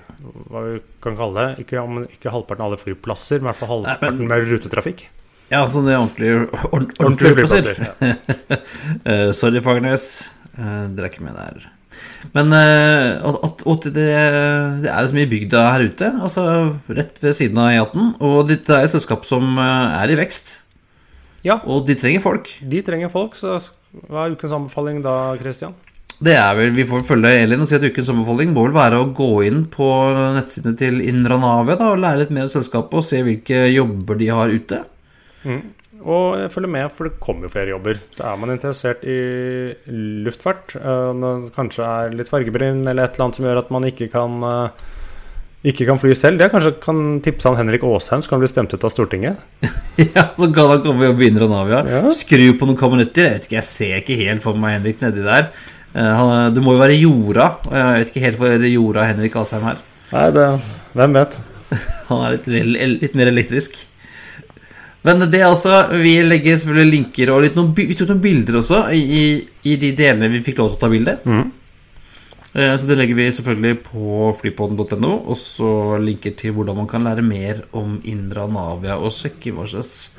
hva vi kan kalle det. Ikke, ikke halvparten av alle flyplasser, men i hvert fall Nei, halvparten men- med rutetrafikk. Ja, sånn det er ordentlige, ord- Ordentlige ordentlige plasser. flyplasser. Ja. Eh, sorry, Fagernes. Uh, dere er ikke med der. Men eh, at, at, at det, det er så mye bygda her ute, altså rett ved siden av E18. Og dette er et selskap som eh, er i vekst. Ja. Og de trenger folk. De trenger folk, så hva er ukens anbefaling da, Christian? Det er vel, Vi får følge Elin og si at ukens anbefaling må vel være å gå inn på nettsidene til Indranavia da, og lære litt mer om selskapet og se hvilke jobber de har ute. Og følge med, for det kommer jo flere jobber. Så er man interessert i luftfart, det kanskje er litt fargebryn eller et eller annet som gjør at man ikke kan øh, ikke kan fly selv, det kanskje kan tipse han Henrik Asheim, så kan han bli stemt ut av Stortinget. Ja, Så kan han komme og begynne å navia. Ja. Skru på noen kabinetter. Jeg vet ikke, jeg ser ikke helt for meg Henrik nedi der. Eh, han, det må jo være jorda. og Jeg vet ikke helt for jorda Henrik Asheim her. Nei, det, hvem vet. Han er litt, litt mer elektrisk. Men det er altså Vi legger selvfølgelig linker og litt noen, vi tok noen bilder også i, i, de delene vi fikk lov til å ta bilde. Mhm. Eh, Så det legger vi selvfølgelig på flypodden.no, og så linker til hvordan man kan lære mer om Indra Navia og sjekke hva slags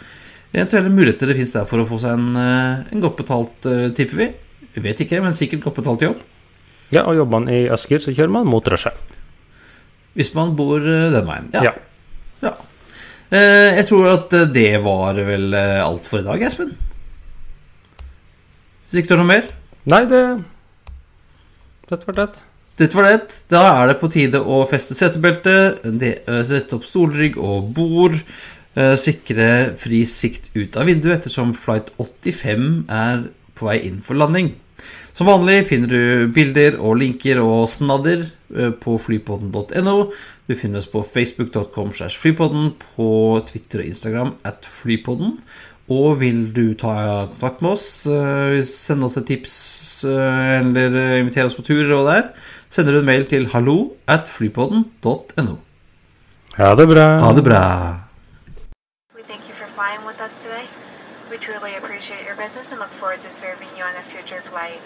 eventuelle muligheter det finnes der for å få seg en, eh, en godt betalt, eh, tipper vi. Vi vet ikke, men sikkert godt betalt jobb. Ja, og jobber man i Asker, så kjører man mot Røsje. Hvis man bor den veien. Ja. Ja. ja. Jeg tror at det var vel alt for i dag, Espen. Hvis ikke du har noe mer? Nei, det Dette var det. Dette var det. Da er det på tide å feste setebeltet, eh, rette opp stolrygg og bord, eh, sikre fri sikt ut av vinduet ettersom flight 85 er på vei inn for landing. Som vanlig finner du bilder og linker og snadder eh, på flypodden.no. Du finner oss på facebook.com slash flypodden, på Twitter og Instagram at flypodden. Og vil du ta kontakt med oss, eh, sende oss et tips eh, eller eh, invitere oss på tur og der, sender du en mail til hallo at flypodden.no. Ha det bra. Ha det bra. We truly appreciate your business and look forward to serving you on a future flight.